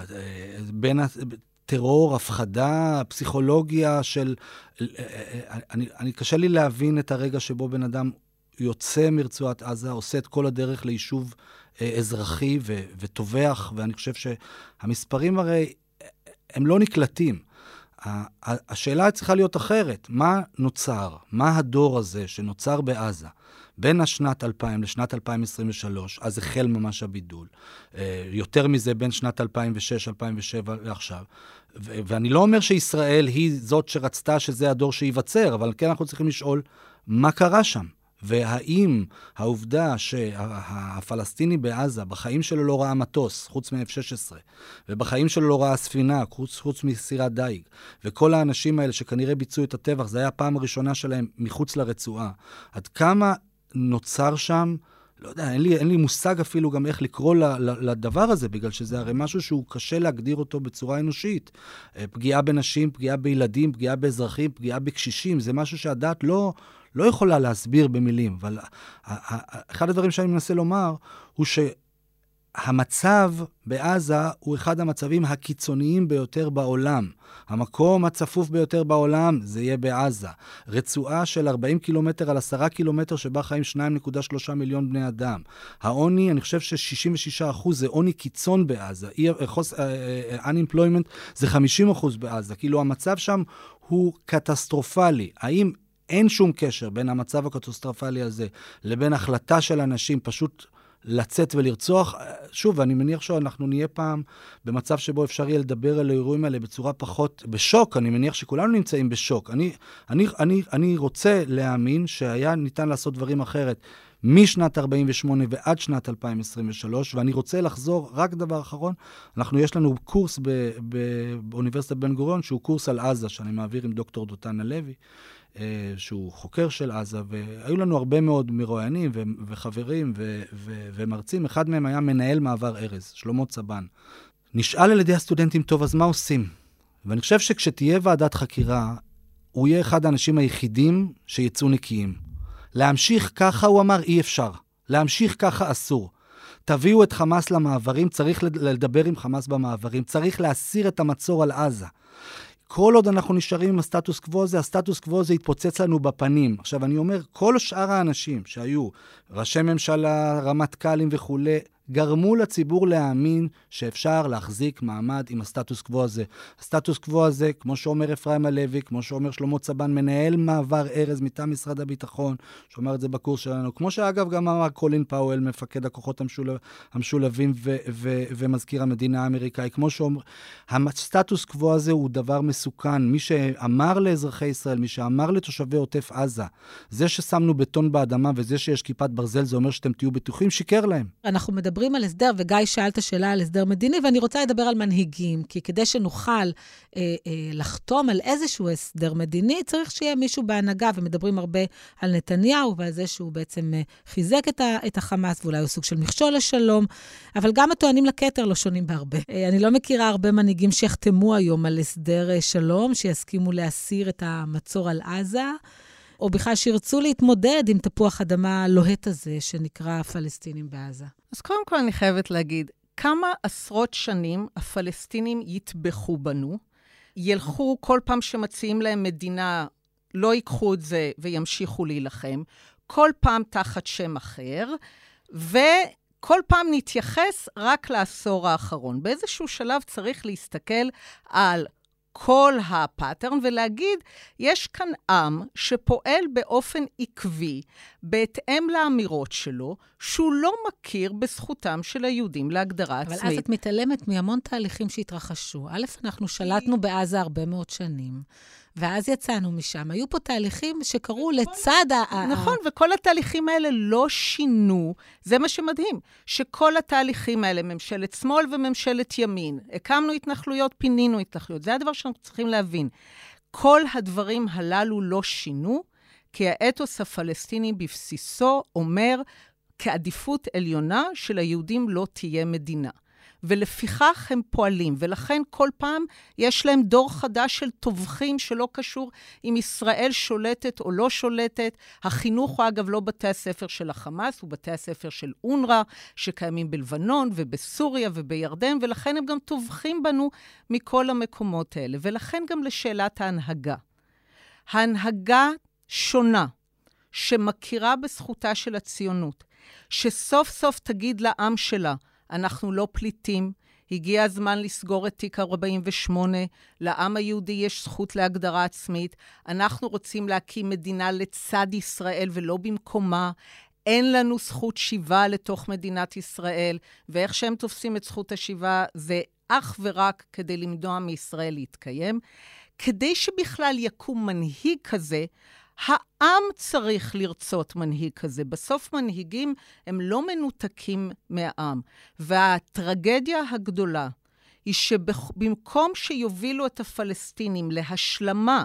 בין הטרור, הפחדה, פסיכולוגיה של... אני, אני קשה לי להבין את הרגע שבו בן אדם יוצא מרצועת עזה, עושה את כל הדרך ליישוב אזרחי ו, וטובח, ואני חושב שהמספרים הרי, הם לא נקלטים. השאלה צריכה להיות אחרת. מה נוצר? מה הדור הזה שנוצר בעזה בין השנת 2000 לשנת 2023, אז החל ממש הבידול. אה, יותר מזה בין שנת 2006, 2007 לעכשיו. ואני לא אומר שישראל היא זאת שרצתה שזה הדור שייווצר, אבל כן אנחנו צריכים לשאול מה קרה שם. והאם העובדה שהפלסטיני בעזה, בחיים שלו לא ראה מטוס, חוץ מ-F-16, ובחיים שלו לא ראה ספינה, חוץ, חוץ מסירת דייג, וכל האנשים האלה שכנראה ביצעו את הטבח, זו הייתה הפעם הראשונה שלהם מחוץ לרצועה, עד כמה נוצר שם לא יודע, אין לי, אין לי מושג אפילו גם איך לקרוא לדבר הזה, בגלל שזה הרי משהו שהוא קשה להגדיר אותו בצורה אנושית. אה, פגיעה בנשים, פגיעה בילדים, פגיעה באזרחים, פגיעה בקשישים, זה משהו שהדעת לא, לא יכולה להסביר במילים. אבל אחד הדברים שאני מנסה לומר הוא ש... המצב בעזה הוא אחד המצבים הקיצוניים ביותר בעולם. המקום הצפוף ביותר בעולם זה יהיה בעזה. רצועה של 40 קילומטר על 10 קילומטר שבה חיים 2.3 מיליון בני אדם. העוני, אני חושב ש-66 אחוז זה עוני קיצון בעזה. חוס, uh, uh, unemployment זה 50 אחוז בעזה. כאילו המצב שם הוא קטסטרופלי. האם אין שום קשר בין המצב הקטסטרופלי הזה לבין החלטה של אנשים פשוט לצאת ולרצוח. שוב, אני מניח שאנחנו נהיה פעם במצב שבו אפשר יהיה לדבר על האירועים האלה בצורה פחות בשוק. אני מניח שכולנו נמצאים בשוק. אני, אני, אני, אני רוצה להאמין שהיה ניתן לעשות דברים אחרת. משנת 48' ועד שנת 2023, ואני רוצה לחזור, רק דבר אחרון, אנחנו, יש לנו קורס ב, ב, באוניברסיטת בן גוריון, שהוא קורס על עזה, שאני מעביר עם דוקטור דותן הלוי, שהוא חוקר של עזה, והיו לנו הרבה מאוד מרואיינים ו- וחברים ו- ו- ומרצים. אחד מהם היה מנהל מעבר ארז, שלמה צבן. נשאל על ידי הסטודנטים, טוב, אז מה עושים? ואני חושב שכשתהיה ועדת חקירה, הוא יהיה אחד האנשים היחידים שיצאו נקיים. להמשיך ככה, הוא אמר, אי אפשר. להמשיך ככה אסור. תביאו את חמאס למעברים, צריך לדבר עם חמאס במעברים, צריך להסיר את המצור על עזה. כל עוד אנחנו נשארים עם הסטטוס קוו הזה, הסטטוס קוו הזה יתפוצץ לנו בפנים. עכשיו, אני אומר, כל שאר האנשים שהיו ראשי ממשלה, רמטכ"לים וכולי, גרמו לציבור להאמין שאפשר להחזיק מעמד עם הסטטוס קוו הזה. הסטטוס קוו הזה, כמו שאומר אפרים הלוי, כמו שאומר שלמה צבן, מנהל מעבר ארז מטעם משרד הביטחון, שאומר את זה בקורס שלנו, כמו שאגב גם אמר קולין פאוול, מפקד הכוחות המשולב, המשולבים ו- ו- ומזכיר המדינה האמריקאי, כמו שאומר, הסטטוס קוו הזה הוא דבר מסוכן. מי שאמר לאזרחי ישראל, מי שאמר לתושבי עוטף עזה, זה ששמנו בטון באדמה וזה שיש כיפת ברזל, זה אומר שאתם תהיו בטוחים, שיקר להם. אנחנו מדברים על הסדר, וגיא שאל את השאלה על הסדר מדיני, ואני רוצה לדבר על מנהיגים, כי כדי שנוכל אה, אה, לחתום על איזשהו הסדר מדיני, צריך שיהיה מישהו בהנהגה, ומדברים הרבה על נתניהו ועל זה שהוא בעצם אה, חיזק את, ה, את החמאס, ואולי הוא סוג של מכשול לשלום, אבל גם הטוענים לכתר לא שונים בהרבה. אה, אני לא מכירה הרבה מנהיגים שיחתמו היום על הסדר אה, שלום, שיסכימו להסיר את המצור על עזה. או בכלל שירצו להתמודד עם תפוח אדמה הלוהט הזה שנקרא פלסטינים בעזה. אז קודם כל אני חייבת להגיד, כמה עשרות שנים הפלסטינים יטבחו בנו, ילכו כל פעם שמציעים להם מדינה, לא ייקחו את זה וימשיכו להילחם, כל פעם תחת שם אחר, וכל פעם נתייחס רק לעשור האחרון. באיזשהו שלב צריך להסתכל על כל הפאטרן ולהגיד, יש כאן עם שפועל באופן עקבי, בהתאם לאמירות שלו, שהוא לא מכיר בזכותם של היהודים להגדרה אבל עצמית. אבל אז את מתעלמת מהמון תהליכים שהתרחשו. א', אנחנו שלטנו בעזה הרבה מאוד שנים. ואז יצאנו משם. היו פה תהליכים שקרו לצד ה... נכון, וכל התהליכים האלה לא שינו. זה מה שמדהים, שכל התהליכים האלה, ממשלת שמאל וממשלת ימין, הקמנו התנחלויות, פינינו התנחלויות. זה הדבר שאנחנו צריכים להבין. כל הדברים הללו לא שינו, כי האתוס הפלסטיני בבסיסו אומר, כעדיפות עליונה שליהודים לא תהיה מדינה. ולפיכך הם פועלים, ולכן כל פעם יש להם דור חדש של טובחים שלא קשור אם ישראל שולטת או לא שולטת. החינוך הוא אגב לא בתי הספר של החמאס, הוא בתי הספר של אונר"א, שקיימים בלבנון ובסוריה ובירדן, ולכן הם גם טובחים בנו מכל המקומות האלה. ולכן גם לשאלת ההנהגה. ההנהגה שונה, שמכירה בזכותה של הציונות, שסוף סוף תגיד לעם שלה, אנחנו לא פליטים, הגיע הזמן לסגור את תיק 48, לעם היהודי יש זכות להגדרה עצמית, אנחנו רוצים להקים מדינה לצד ישראל ולא במקומה, אין לנו זכות שיבה לתוך מדינת ישראל, ואיך שהם תופסים את זכות השיבה זה אך ורק כדי למנוע מישראל להתקיים. כדי שבכלל יקום מנהיג כזה, העם צריך לרצות מנהיג כזה. בסוף מנהיגים הם לא מנותקים מהעם. והטרגדיה הגדולה היא שבמקום שיובילו את הפלסטינים להשלמה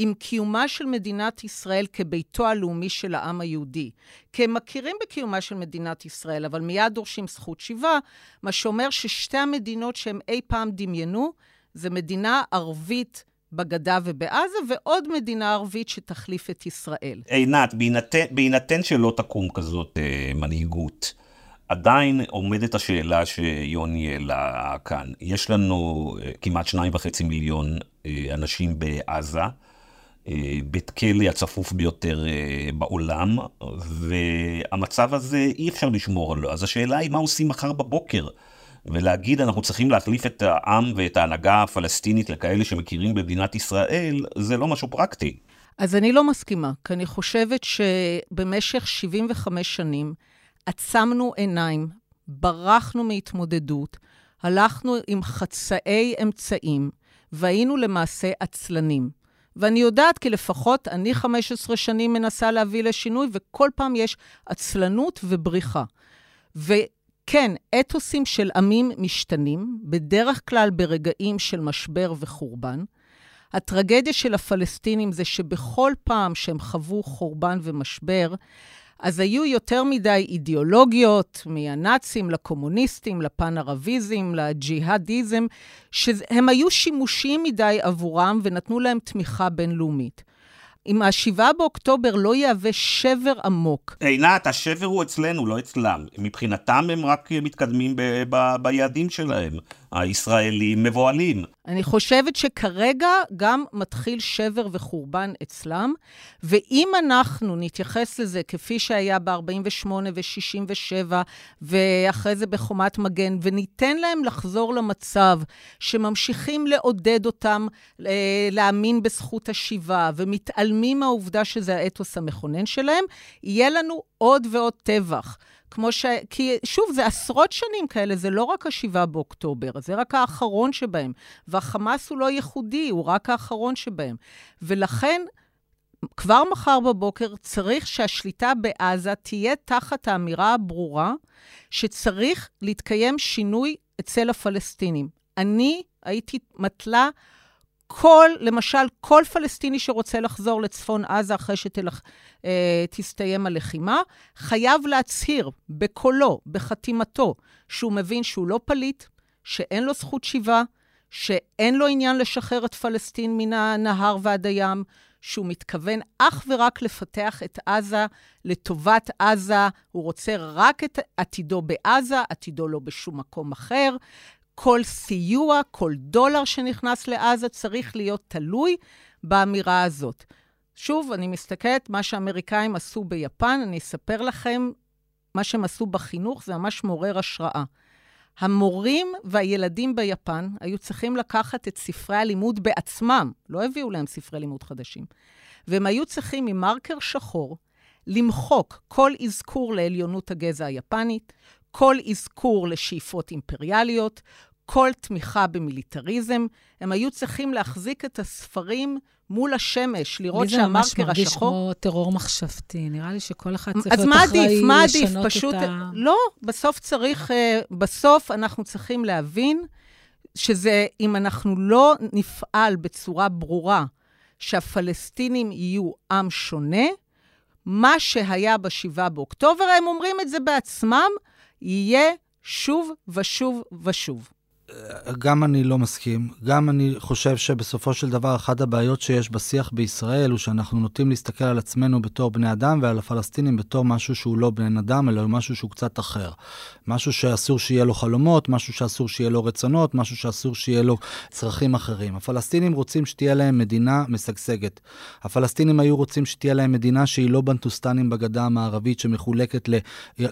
עם קיומה של מדינת ישראל כביתו הלאומי של העם היהודי, כי הם מכירים בקיומה של מדינת ישראל, אבל מיד דורשים זכות שיבה, מה שאומר ששתי המדינות שהם אי פעם דמיינו, זה מדינה ערבית בגדה ובעזה, ועוד מדינה ערבית שתחליף את ישראל. עינת, בהינתן, בהינתן שלא תקום כזאת אה, מנהיגות, עדיין עומדת השאלה שיוני העלה כאן. יש לנו אה, כמעט שניים וחצי מיליון אה, אנשים בעזה, אה, בית כלא הצפוף ביותר אה, בעולם, והמצב הזה אי אפשר לשמור עליו. אז השאלה היא מה עושים מחר בבוקר. ולהגיד אנחנו צריכים להחליף את העם ואת ההנהגה הפלסטינית לכאלה שמכירים במדינת ישראל, זה לא משהו פרקטי. אז אני לא מסכימה, כי אני חושבת שבמשך 75 שנים עצמנו עיניים, ברחנו מהתמודדות, הלכנו עם חצאי אמצעים, והיינו למעשה עצלנים. ואני יודעת כי לפחות אני 15 שנים מנסה להביא לשינוי, וכל פעם יש עצלנות ובריחה. ו... כן, אתוסים של עמים משתנים, בדרך כלל ברגעים של משבר וחורבן. הטרגדיה של הפלסטינים זה שבכל פעם שהם חוו חורבן ומשבר, אז היו יותר מדי אידיאולוגיות, מהנאצים לקומוניסטים, לפן-ערביזם, לג'יהאדיזם, שהם היו שימושיים מדי עבורם ונתנו להם תמיכה בינלאומית. אם השבעה באוקטובר לא יהווה שבר עמוק. עינת, השבר הוא אצלנו, לא אצלם. מבחינתם הם רק מתקדמים ב- ב- ביעדים שלהם. הישראלים מבוהלים. אני חושבת שכרגע גם מתחיל שבר וחורבן אצלם, ואם אנחנו נתייחס לזה כפי שהיה ב-48' ו-67' ואחרי זה בחומת מגן, וניתן להם לחזור למצב שממשיכים לעודד אותם אה, להאמין בזכות השיבה, ומתעלמים מהעובדה שזה האתוס המכונן שלהם, יהיה לנו עוד ועוד טבח. כמו ש... כי שוב, זה עשרות שנים כאלה, זה לא רק השבעה באוקטובר, זה רק האחרון שבהם. והחמאס הוא לא ייחודי, הוא רק האחרון שבהם. ולכן, כבר מחר בבוקר צריך שהשליטה בעזה תהיה תחת האמירה הברורה שצריך להתקיים שינוי אצל הפלסטינים. אני הייתי מתלה כל, למשל, כל פלסטיני שרוצה לחזור לצפון עזה אחרי שתסתיים אה, הלחימה, חייב להצהיר בקולו, בחתימתו, שהוא מבין שהוא לא פליט, שאין לו זכות שיבה, שאין לו עניין לשחרר את פלסטין מן הנהר ועד הים, שהוא מתכוון אך ורק לפתח את עזה לטובת עזה, הוא רוצה רק את עתידו בעזה, עתידו לא בשום מקום אחר, כל סיוע, כל דולר שנכנס לעזה צריך להיות תלוי באמירה הזאת. שוב, אני מסתכלת, מה שהאמריקאים עשו ביפן, אני אספר לכם, מה שהם עשו בחינוך זה ממש מעורר השראה. המורים והילדים ביפן היו צריכים לקחת את ספרי הלימוד בעצמם, לא הביאו להם ספרי לימוד חדשים, והם היו צריכים עם מרקר שחור למחוק כל אזכור לעליונות הגזע היפנית, כל אזכור לשאיפות אימפריאליות, כל תמיכה במיליטריזם. הם היו צריכים להחזיק את הספרים מול השמש, לראות שהמרקר השחור... לי זה ממש מרגיש כמו טרור מחשבתי. נראה לי שכל אחד צריך להיות אחראי לשנות את ה... אז מה עדיף? מה עדיף? פשוט... לא, בסוף צריך... אה, בסוף אנחנו צריכים להבין שזה, אם אנחנו לא נפעל בצורה ברורה שהפלסטינים יהיו עם שונה, מה שהיה ב-7 באוקטובר, הם אומרים את זה בעצמם, יהיה שוב ושוב ושוב. גם אני לא מסכים. גם אני חושב שבסופו של דבר, אחת הבעיות שיש בשיח בישראל הוא שאנחנו נוטים להסתכל על עצמנו בתור בני אדם ועל הפלסטינים בתור משהו שהוא לא בן אדם, אלא משהו שהוא קצת אחר. משהו שאסור שיהיה לו חלומות, משהו שאסור שיהיה לו רצונות, משהו שאסור שיהיה לו צרכים אחרים. הפלסטינים רוצים שתהיה להם מדינה משגשגת. הפלסטינים היו רוצים שתהיה להם מדינה שהיא לא בנטוסטנים בגדה המערבית, שמחולקת ל...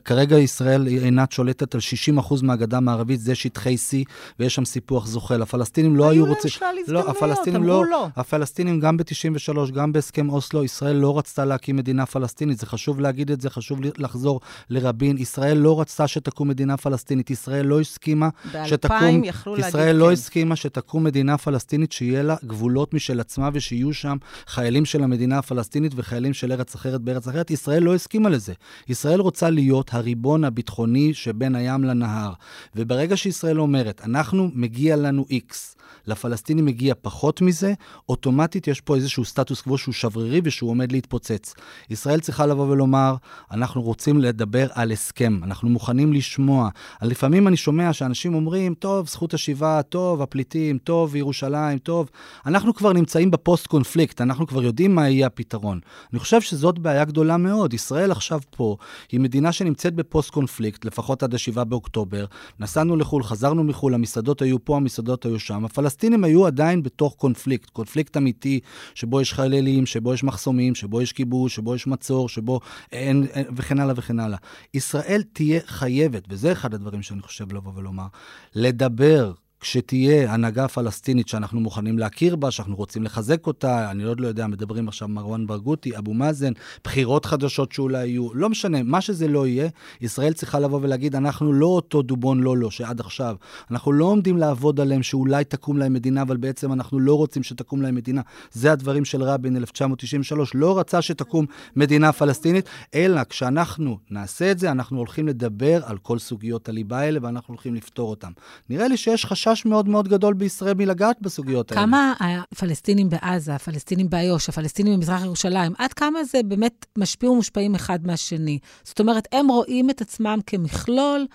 כרגע ישראל אינה שולטת על 60% מהגדה המערבית, זה שטחי C. ויש שם סיפוח זוחל. הפלסטינים לא היו רוצים... היו להם שלל הזדמנויות, לא, הפלסטינים לא, לא. הפלסטינים גם ב-93, גם בהסכם אוסלו, ישראל לא רצתה להקים מדינה פלסטינית. זה חשוב להגיד את זה, חשוב לחזור לרבין. ישראל לא רצתה שתקום מדינה פלסטינית. ישראל לא הסכימה שתקום... ישראל לא כן. הסכימה שתקום מדינה פלסטינית שיהיה לה גבולות משל עצמה ושיהיו שם חיילים של המדינה הפלסטינית וחיילים של ארץ אחרת בארץ אחרת. ישראל לא הסכימה לזה. ישראל רוצה להיות הריבון הביטחוני שבין הים לנהר. וברגע שישראל אומרת, אנחנו, מגיע לנו X. לפלסטינים מגיע פחות מזה, אוטומטית יש פה איזשהו סטטוס קוו שהוא שברירי ושהוא עומד להתפוצץ. ישראל צריכה לבוא ולומר, אנחנו רוצים לדבר על הסכם, אנחנו מוכנים לשמוע. לפעמים אני שומע שאנשים אומרים, טוב, זכות השיבה, טוב, הפליטים, טוב, ירושלים, טוב. אנחנו כבר נמצאים ב-post-conflict, אנחנו כבר יודעים מה יהיה הפתרון. אני חושב שזאת בעיה גדולה מאוד. ישראל עכשיו פה, היא מדינה שנמצאת ב-post-conflict, לפחות עד ה-7 באוקטובר. נסענו לחו"ל, חזרנו מחו"ל, המסעדות היו פה, המסעדות היו שם. הפלסטינים היו עדיין בתוך קונפליקט, קונפליקט אמיתי, שבו יש חיילים, שבו יש מחסומים, שבו יש כיבוש, שבו יש מצור, שבו אין, אין וכן הלאה וכן הלאה. ישראל תהיה חייבת, וזה אחד הדברים שאני חושב לבוא ולומר, לדבר כשתהיה הנהגה פלסטינית שאנחנו מוכנים להכיר בה, שאנחנו רוצים לחזק אותה, אני עוד לא יודע, מדברים עכשיו מרואן ברגותי, אבו מאזן, בחירות חדשות שאולי יהיו, לא משנה, מה שזה לא יהיה, ישראל צריכה לבוא ולהגיד, אנחנו לא אותו דובון לא לא שעד עכשיו, אנחנו לא עומדים לעבוד עליהם שאולי תקום להם מדינה, אבל בעצם אנחנו לא רוצים שתקום להם מדינה. זה הדברים של רבין 1993, לא רצה שתקום מדינה פלסטינית, אלא כשאנחנו נעשה את זה, אנחנו הולכים לדבר על כל סוגיות הליבה האלה ואנחנו הולכים לפתור אותם. נראה לי שיש חשש חשש מאוד מאוד גדול בישראל מלגעת בסוגיות האלה. כמה הפלסטינים בעזה, הפלסטינים באיו"ש, הפלסטינים במזרח ירושלים, עד כמה זה באמת משפיע ומושפעים אחד מהשני? זאת אומרת, הם רואים את עצמם כמכלול,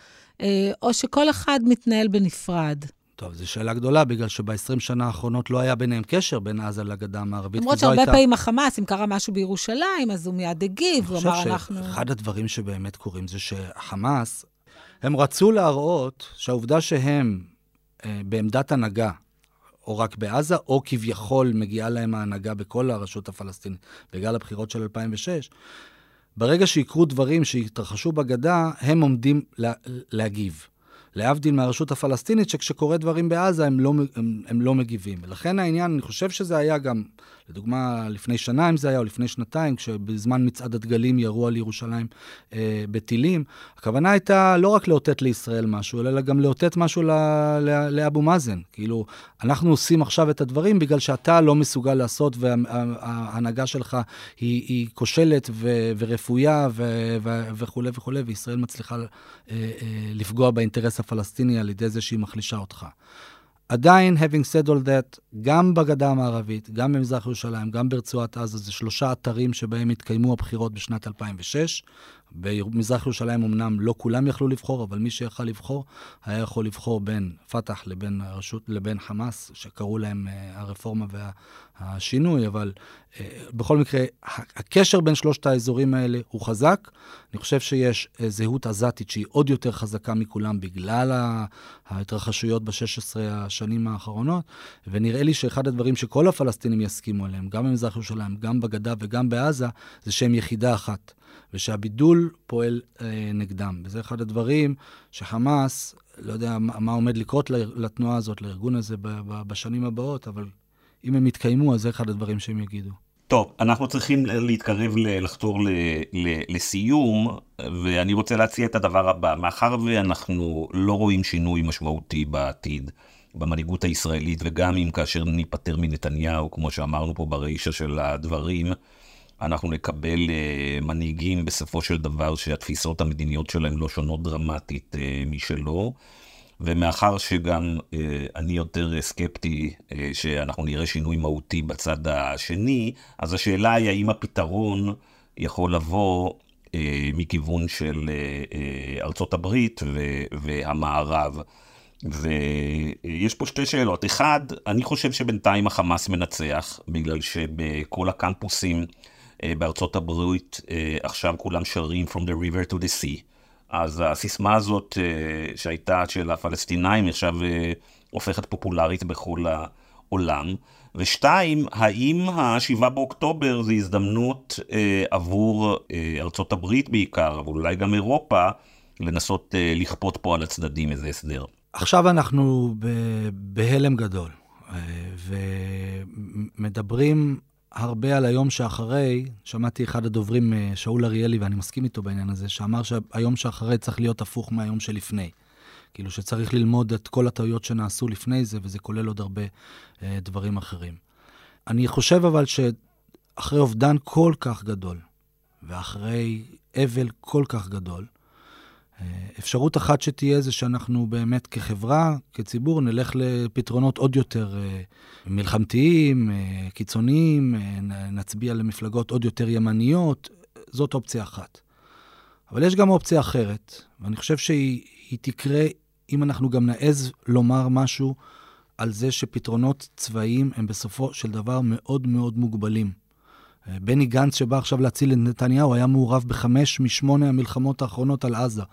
אה, או שכל אחד מתנהל בנפרד? טוב, זו שאלה גדולה, בגלל שב-20 שנה האחרונות לא היה ביניהם קשר בין עזה לגדה המערבית. למרות שהרבה הייתה... פעמים החמאס, אם קרה משהו בירושלים, אז הוא מיד הגיב, הוא אמר, אנחנו... אני חושב שאחד הדברים שבאמת קורים זה שהחמאס, הם רצו להראות שהעובדה שהם בעמדת הנהגה, או רק בעזה, או כביכול מגיעה להם ההנהגה בכל הרשות הפלסטינית בגלל הבחירות של 2006, ברגע שיקרו דברים שהתרחשו בגדה, הם עומדים לה, להגיב. להבדיל מהרשות הפלסטינית, שכשקורה דברים בעזה הם לא, הם, הם לא מגיבים. ולכן העניין, אני חושב שזה היה גם, לדוגמה, לפני שנה, אם זה היה, או לפני שנתיים, כשבזמן מצעד הדגלים ירו על ירושלים אה, בטילים, הכוונה הייתה לא רק לאותת לישראל משהו, אלא גם לאותת משהו לאבו מאזן. כאילו, אנחנו עושים עכשיו את הדברים בגלל שאתה לא מסוגל לעשות, וההנהגה שלך היא, היא כושלת ו, ורפויה ו, ו, וכולי וכולי, וישראל מצליחה אה, אה, לפגוע באינטרס הפלסטיני על ידי זה שהיא מחלישה אותך. עדיין, having said all that, גם בגדה המערבית, גם במזרח ירושלים, גם ברצועת עזה, זה שלושה אתרים שבהם התקיימו הבחירות בשנת 2006. במזרח ירושלים אמנם לא כולם יכלו לבחור, אבל מי שיכל לבחור, היה יכול לבחור בין פת"ח לבין הרשות, לבין חמאס, שקראו להם uh, הרפורמה והשינוי, אבל uh, בכל מקרה, הקשר בין שלושת האזורים האלה הוא חזק. אני חושב שיש uh, זהות עזתית שהיא עוד יותר חזקה מכולם בגלל ההתרחשויות ב-16 השנים האחרונות, ונראה לי שאחד הדברים שכל הפלסטינים יסכימו עליהם, גם במזרח ירושלים, גם בגדה וגם בעזה, זה שהם יחידה אחת. ושהבידול פועל אה, נגדם. וזה אחד הדברים שחמאס, לא יודע מה עומד לקרות לתנועה הזאת, לארגון הזה בשנים הבאות, אבל אם הם יתקיימו, אז זה אחד הדברים שהם יגידו. טוב, אנחנו צריכים להתקרב, לחתור ל, ל, לסיום, ואני רוצה להציע את הדבר הבא. מאחר ואנחנו לא רואים שינוי משמעותי בעתיד במנהיגות הישראלית, וגם אם כאשר ניפטר מנתניהו, כמו שאמרנו פה ברישה של הדברים, אנחנו נקבל uh, מנהיגים בסופו של דבר שהתפיסות המדיניות שלהם לא שונות דרמטית uh, משלו. ומאחר שגם uh, אני יותר סקפטי uh, שאנחנו נראה שינוי מהותי בצד השני, אז השאלה היא האם הפתרון יכול לבוא uh, מכיוון של uh, uh, ארצות הברית ו- והמערב. ויש פה שתי שאלות. אחד, אני חושב שבינתיים החמאס מנצח, בגלל שבכל הקמפוסים אה, בארצות הברית אה, עכשיו כולם שרים From the river to the sea. אז הסיסמה הזאת אה, שהייתה של הפלסטינאים עכשיו הופכת פופולרית בכל העולם. ושתיים, האם ה-7 באוקטובר זה הזדמנות אה, עבור אה, ארצות הברית בעיקר, אבל אולי גם אירופה, לנסות אה, לכפות פה על הצדדים איזה הסדר? עכשיו אנחנו בהלם גדול, ומדברים הרבה על היום שאחרי, שמעתי אחד הדוברים, אה, שאול אריאלי, ואני מסכים איתו בעניין הזה, שאמר שהיום שאחרי צריך להיות הפוך מהיום שלפני. כאילו שצריך ללמוד את כל הטעויות שנעשו לפני זה, וזה כולל עוד הרבה אה, דברים אחרים. אני חושב אבל שאחרי אובדן כל כך גדול, ואחרי אבל כל כך גדול, אפשרות אחת שתהיה זה שאנחנו באמת כחברה, כציבור, נלך לפתרונות עוד יותר אה, מלחמתיים, אה, קיצוניים, אה, נצביע למפלגות עוד יותר ימניות, זאת אופציה אחת. אבל יש גם אופציה אחרת, ואני חושב שהיא תקרה אם אנחנו גם נעז לומר משהו על זה שפתרונות צבאיים הם בסופו של דבר מאוד מאוד מוגבלים. בני גנץ, שבא עכשיו להציל את נתניהו, היה מעורב בחמש משמונה המלחמות האחרונות על עזה.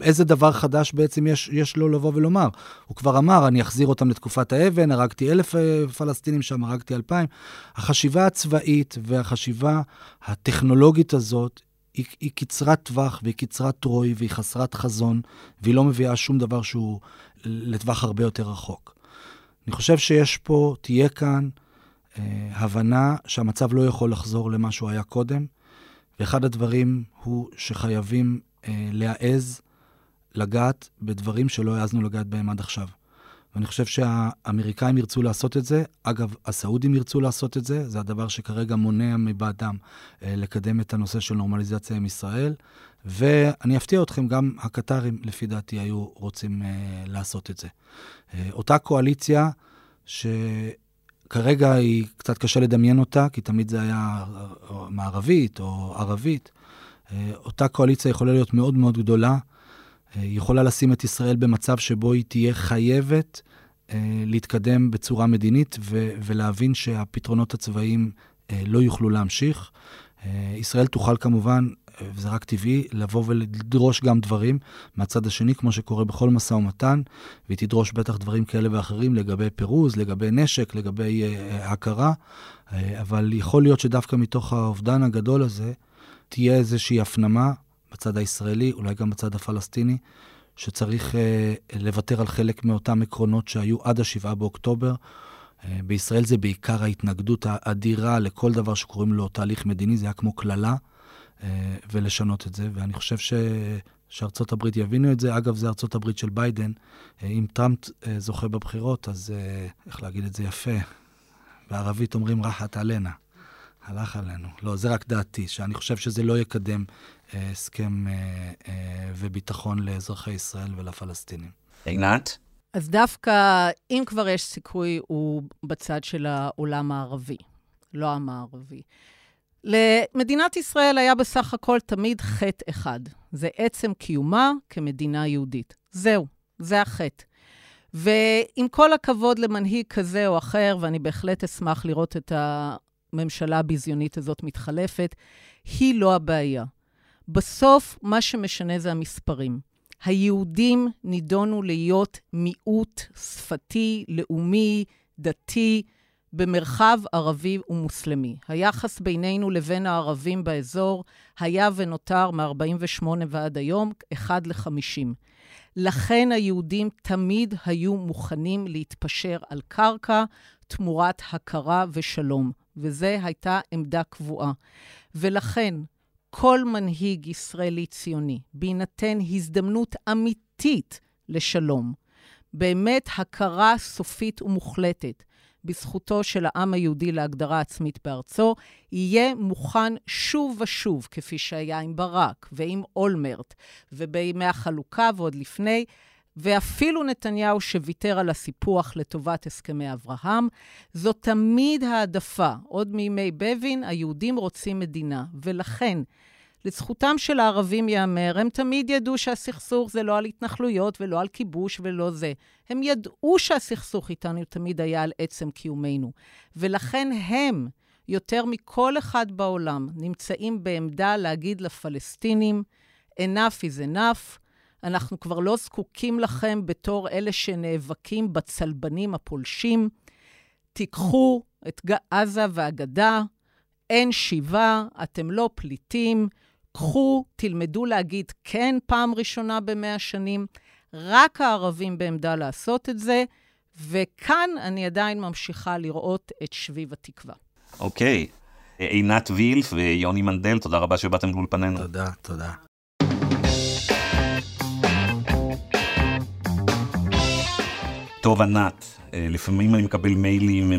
איזה דבר חדש בעצם יש, יש לו לבוא ולומר? הוא כבר אמר, אני אחזיר אותם לתקופת האבן, הרגתי אלף אה, פלסטינים שם, הרגתי אלפיים. החשיבה הצבאית והחשיבה הטכנולוגית הזאת היא, היא קצרת טווח והיא קצרת טרוי והיא חסרת חזון, והיא לא מביאה שום דבר שהוא לטווח הרבה יותר רחוק. אני חושב שיש פה, תהיה כאן, אה, הבנה שהמצב לא יכול לחזור למה שהוא היה קודם, ואחד הדברים הוא שחייבים אה, להעז לגעת בדברים שלא העזנו לגעת בהם עד עכשיו. ואני חושב שהאמריקאים ירצו לעשות את זה. אגב, הסעודים ירצו לעשות את זה, זה הדבר שכרגע מונע מבעדם אה, לקדם את הנושא של נורמליזציה עם ישראל. ואני אפתיע אתכם, גם הקטרים, לפי דעתי, היו רוצים אה, לעשות את זה. אה, אותה קואליציה, שכרגע היא קצת קשה לדמיין אותה, כי תמיד זה היה מערבית או ערבית, אה, אותה קואליציה יכולה להיות מאוד מאוד גדולה, אה, היא יכולה לשים את ישראל במצב שבו היא תהיה חייבת אה, להתקדם בצורה מדינית ו- ולהבין שהפתרונות הצבאיים לא יוכלו להמשיך. ישראל תוכל כמובן וזה רק טבעי, לבוא ולדרוש גם דברים מהצד השני, כמו שקורה בכל משא ומתן, והיא תדרוש בטח דברים כאלה ואחרים לגבי פירוז, לגבי נשק, לגבי uh, הכרה, uh, אבל יכול להיות שדווקא מתוך האובדן הגדול הזה, תהיה איזושהי הפנמה בצד הישראלי, אולי גם בצד הפלסטיני, שצריך uh, לוותר על חלק מאותם עקרונות שהיו עד ה-7 באוקטובר. בישראל זה בעיקר ההתנגדות האדירה לכל דבר שקוראים לו תהליך מדיני, זה היה כמו קללה, ולשנות את זה. ואני חושב ש... שארצות הברית יבינו את זה. אגב, זה ארצות הברית של ביידן. Uh, אם טראמפ uh, זוכה בבחירות, אז איך להגיד את זה יפה? בערבית אומרים רחת עלינה. הלך עלינו. לא, זה רק דעתי, שאני חושב שזה לא יקדם אה, הסכם אה, אה, וביטחון לאזרחי ישראל ולפלסטינים. עינת? אז דווקא, אם כבר יש סיכוי, הוא בצד של העולם הערבי, לא המערבי. למדינת ישראל היה בסך הכל תמיד חטא אחד, זה עצם קיומה כמדינה יהודית. זהו, זה החטא. ועם כל הכבוד למנהיג כזה או אחר, ואני בהחלט אשמח לראות את הממשלה הביזיונית הזאת מתחלפת, היא לא הבעיה. בסוף, מה שמשנה זה המספרים. היהודים נידונו להיות מיעוט שפתי, לאומי, דתי, במרחב ערבי ומוסלמי. היחס בינינו לבין הערבים באזור היה ונותר מ-48' ועד היום 1 ל-50. לכן היהודים תמיד היו מוכנים להתפשר על קרקע תמורת הכרה ושלום, וזו הייתה עמדה קבועה. ולכן, כל מנהיג ישראלי ציוני, בהינתן הזדמנות אמיתית לשלום, באמת הכרה סופית ומוחלטת בזכותו של העם היהודי להגדרה עצמית בארצו, יהיה מוכן שוב ושוב, כפי שהיה עם ברק ועם אולמרט ובימי החלוקה ועוד לפני, ואפילו נתניהו שוויתר על הסיפוח לטובת הסכמי אברהם, זו תמיד העדפה. עוד מימי בבין, היהודים רוצים מדינה, ולכן, לזכותם של הערבים ייאמר, הם תמיד ידעו שהסכסוך זה לא על התנחלויות ולא על כיבוש ולא זה. הם ידעו שהסכסוך איתנו תמיד היה על עצם קיומנו. ולכן הם, יותר מכל אחד בעולם, נמצאים בעמדה להגיד לפלסטינים, enough is enough, אנחנו כבר לא זקוקים לכם בתור אלה שנאבקים בצלבנים הפולשים. תיקחו את עזה והגדה, אין שיבה, אתם לא פליטים, קחו, תלמדו להגיד כן פעם ראשונה במאה שנים. רק הערבים בעמדה לעשות את זה, וכאן אני עדיין ממשיכה לראות את שביב התקווה. אוקיי. עינת וילף ויוני מנדל, תודה רבה שבאתם לאולפנינו. תודה, תודה. טוב, ענת, אה, לפעמים אני מקבל מיילים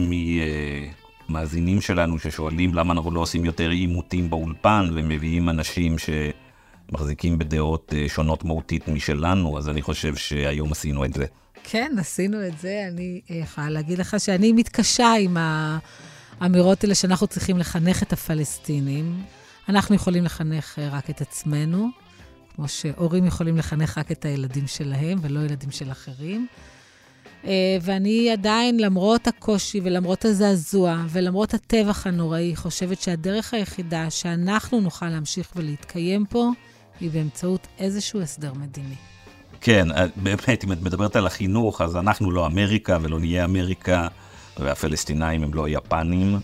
ממאזינים שלנו ששואלים למה אנחנו לא עושים יותר עימותים באולפן ומביאים אנשים שמחזיקים בדעות אה, שונות מהותית משלנו, אז אני חושב שהיום עשינו את זה. כן, עשינו את זה. אני אה, יכולה להגיד לך שאני מתקשה עם האמירות האלה שאנחנו צריכים לחנך את הפלסטינים. אנחנו יכולים לחנך רק את עצמנו, כמו שהורים יכולים לחנך רק את הילדים שלהם ולא ילדים של אחרים. אה, ואני עדיין, למרות הקושי ולמרות הזעזוע ולמרות הטבח הנוראי, חושבת שהדרך היחידה שאנחנו נוכל להמשיך ולהתקיים פה, היא באמצעות איזשהו הסדר מדיני. כן, אה, באמת, אם את מדברת על החינוך, אז אנחנו לא אמריקה ולא נהיה אמריקה, והפלסטינאים הם לא יפנים,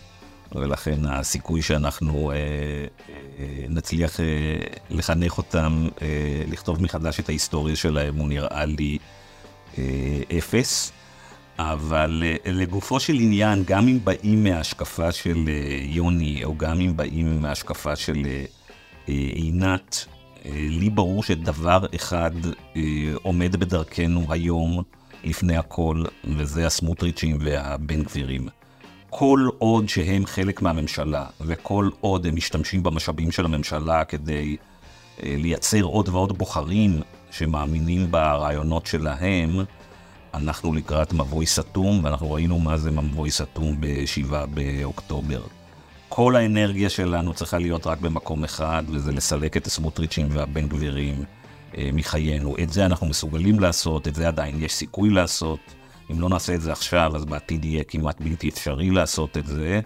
ולכן הסיכוי שאנחנו אה, אה, נצליח אה, לחנך אותם, אה, לכתוב מחדש את ההיסטוריה שלהם, הוא נראה לי אפס. אבל אה, לגופו של עניין, גם אם באים מההשקפה של אה, יוני, או גם אם באים מההשקפה של עינת, לי ברור שדבר אחד עומד בדרכנו היום, לפני הכל, וזה הסמוטריצ'ים והבן גבירים. כל עוד שהם חלק מהממשלה, וכל עוד הם משתמשים במשאבים של הממשלה כדי לייצר עוד ועוד בוחרים שמאמינים ברעיונות שלהם, אנחנו לקראת מבוי סתום, ואנחנו ראינו מה זה מבוי סתום ב-7 באוקטובר. כל האנרגיה שלנו צריכה להיות רק במקום אחד, וזה לסלק את הסמוטריצ'ים והבן גבירים אה, מחיינו. את זה אנחנו מסוגלים לעשות, את זה עדיין יש סיכוי לעשות. אם לא נעשה את זה עכשיו, אז בעתיד יהיה כמעט בלתי אפשרי לעשות את זה.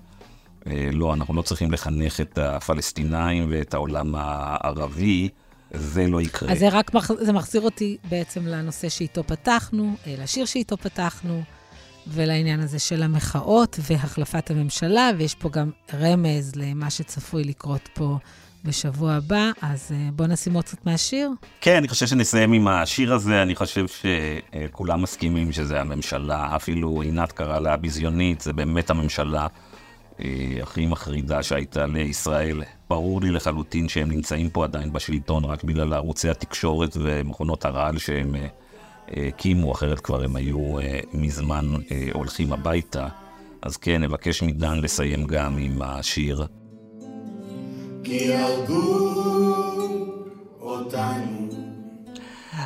אה, לא, אנחנו לא צריכים לחנך את הפלסטינאים ואת העולם הערבי, זה לא יקרה. אז זה רק, מח... זה מחזיר אותי בעצם לנושא שאיתו פתחנו, אה, לשיר שאיתו פתחנו, ולעניין הזה של המחאות והחלפת הממשלה, ויש פה גם רמז למה שצפוי לקרות פה בשבוע הבא, אז אה, בואו נשים עוד קצת מהשיר. כן, אני חושב שנסיים עם השיר הזה, אני חושב שכולם מסכימים שזה הממשלה, אפילו עינת קרא לה ביזיונית, זה באמת הממשלה אה, הכי מחרידה שהייתה לישראל. ברור לי לחלוטין שהם נמצאים פה עדיין בשלטון רק בגלל ערוצי התקשורת ומכונות הרעל שהם אה, הקימו, אחרת כבר הם היו מזמן הולכים הביתה. אז כן, נבקש מדן לסיים גם עם השיר. כי הרגו אותנו.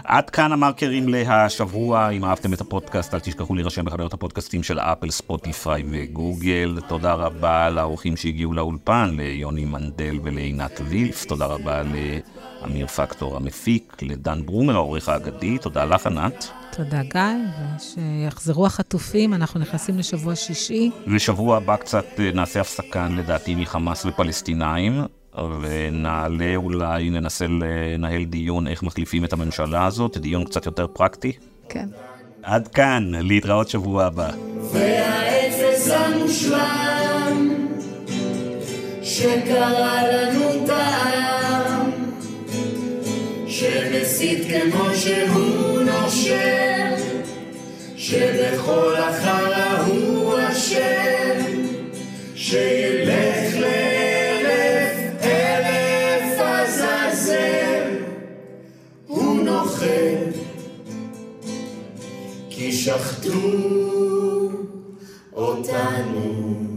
עד כאן המרקרים להשבוע. אם אהבתם את הפודקאסט, אל תשכחו להירשם בחנויות הפודקאסטים של אפל, ספוטיפיי וגוגל. תודה רבה לאורחים שהגיעו לאולפן, ליוני מנדל ולעינת וילף. תודה רבה לאמיר פקטור המפיק, לדן ברומר, העורך האגדי. תודה לך, ענת. תודה, גיא, ושיחזרו החטופים, אנחנו נכנסים לשבוע שישי. ושבוע הבא קצת אה, נעשה הפסקה, לדעתי, מחמאס ופלסטינאים. ונעלה אולי, ננסה לנהל דיון איך מחליפים את הממשלה הזאת, דיון קצת יותר פרקטי. כן. עד כאן, להתראות שבוע הבא. והאפס המושלם שקרא לנו טעם שמסית כמו שהוא נושם שבכל החרא הוא אשם שילך שחטו אותנו.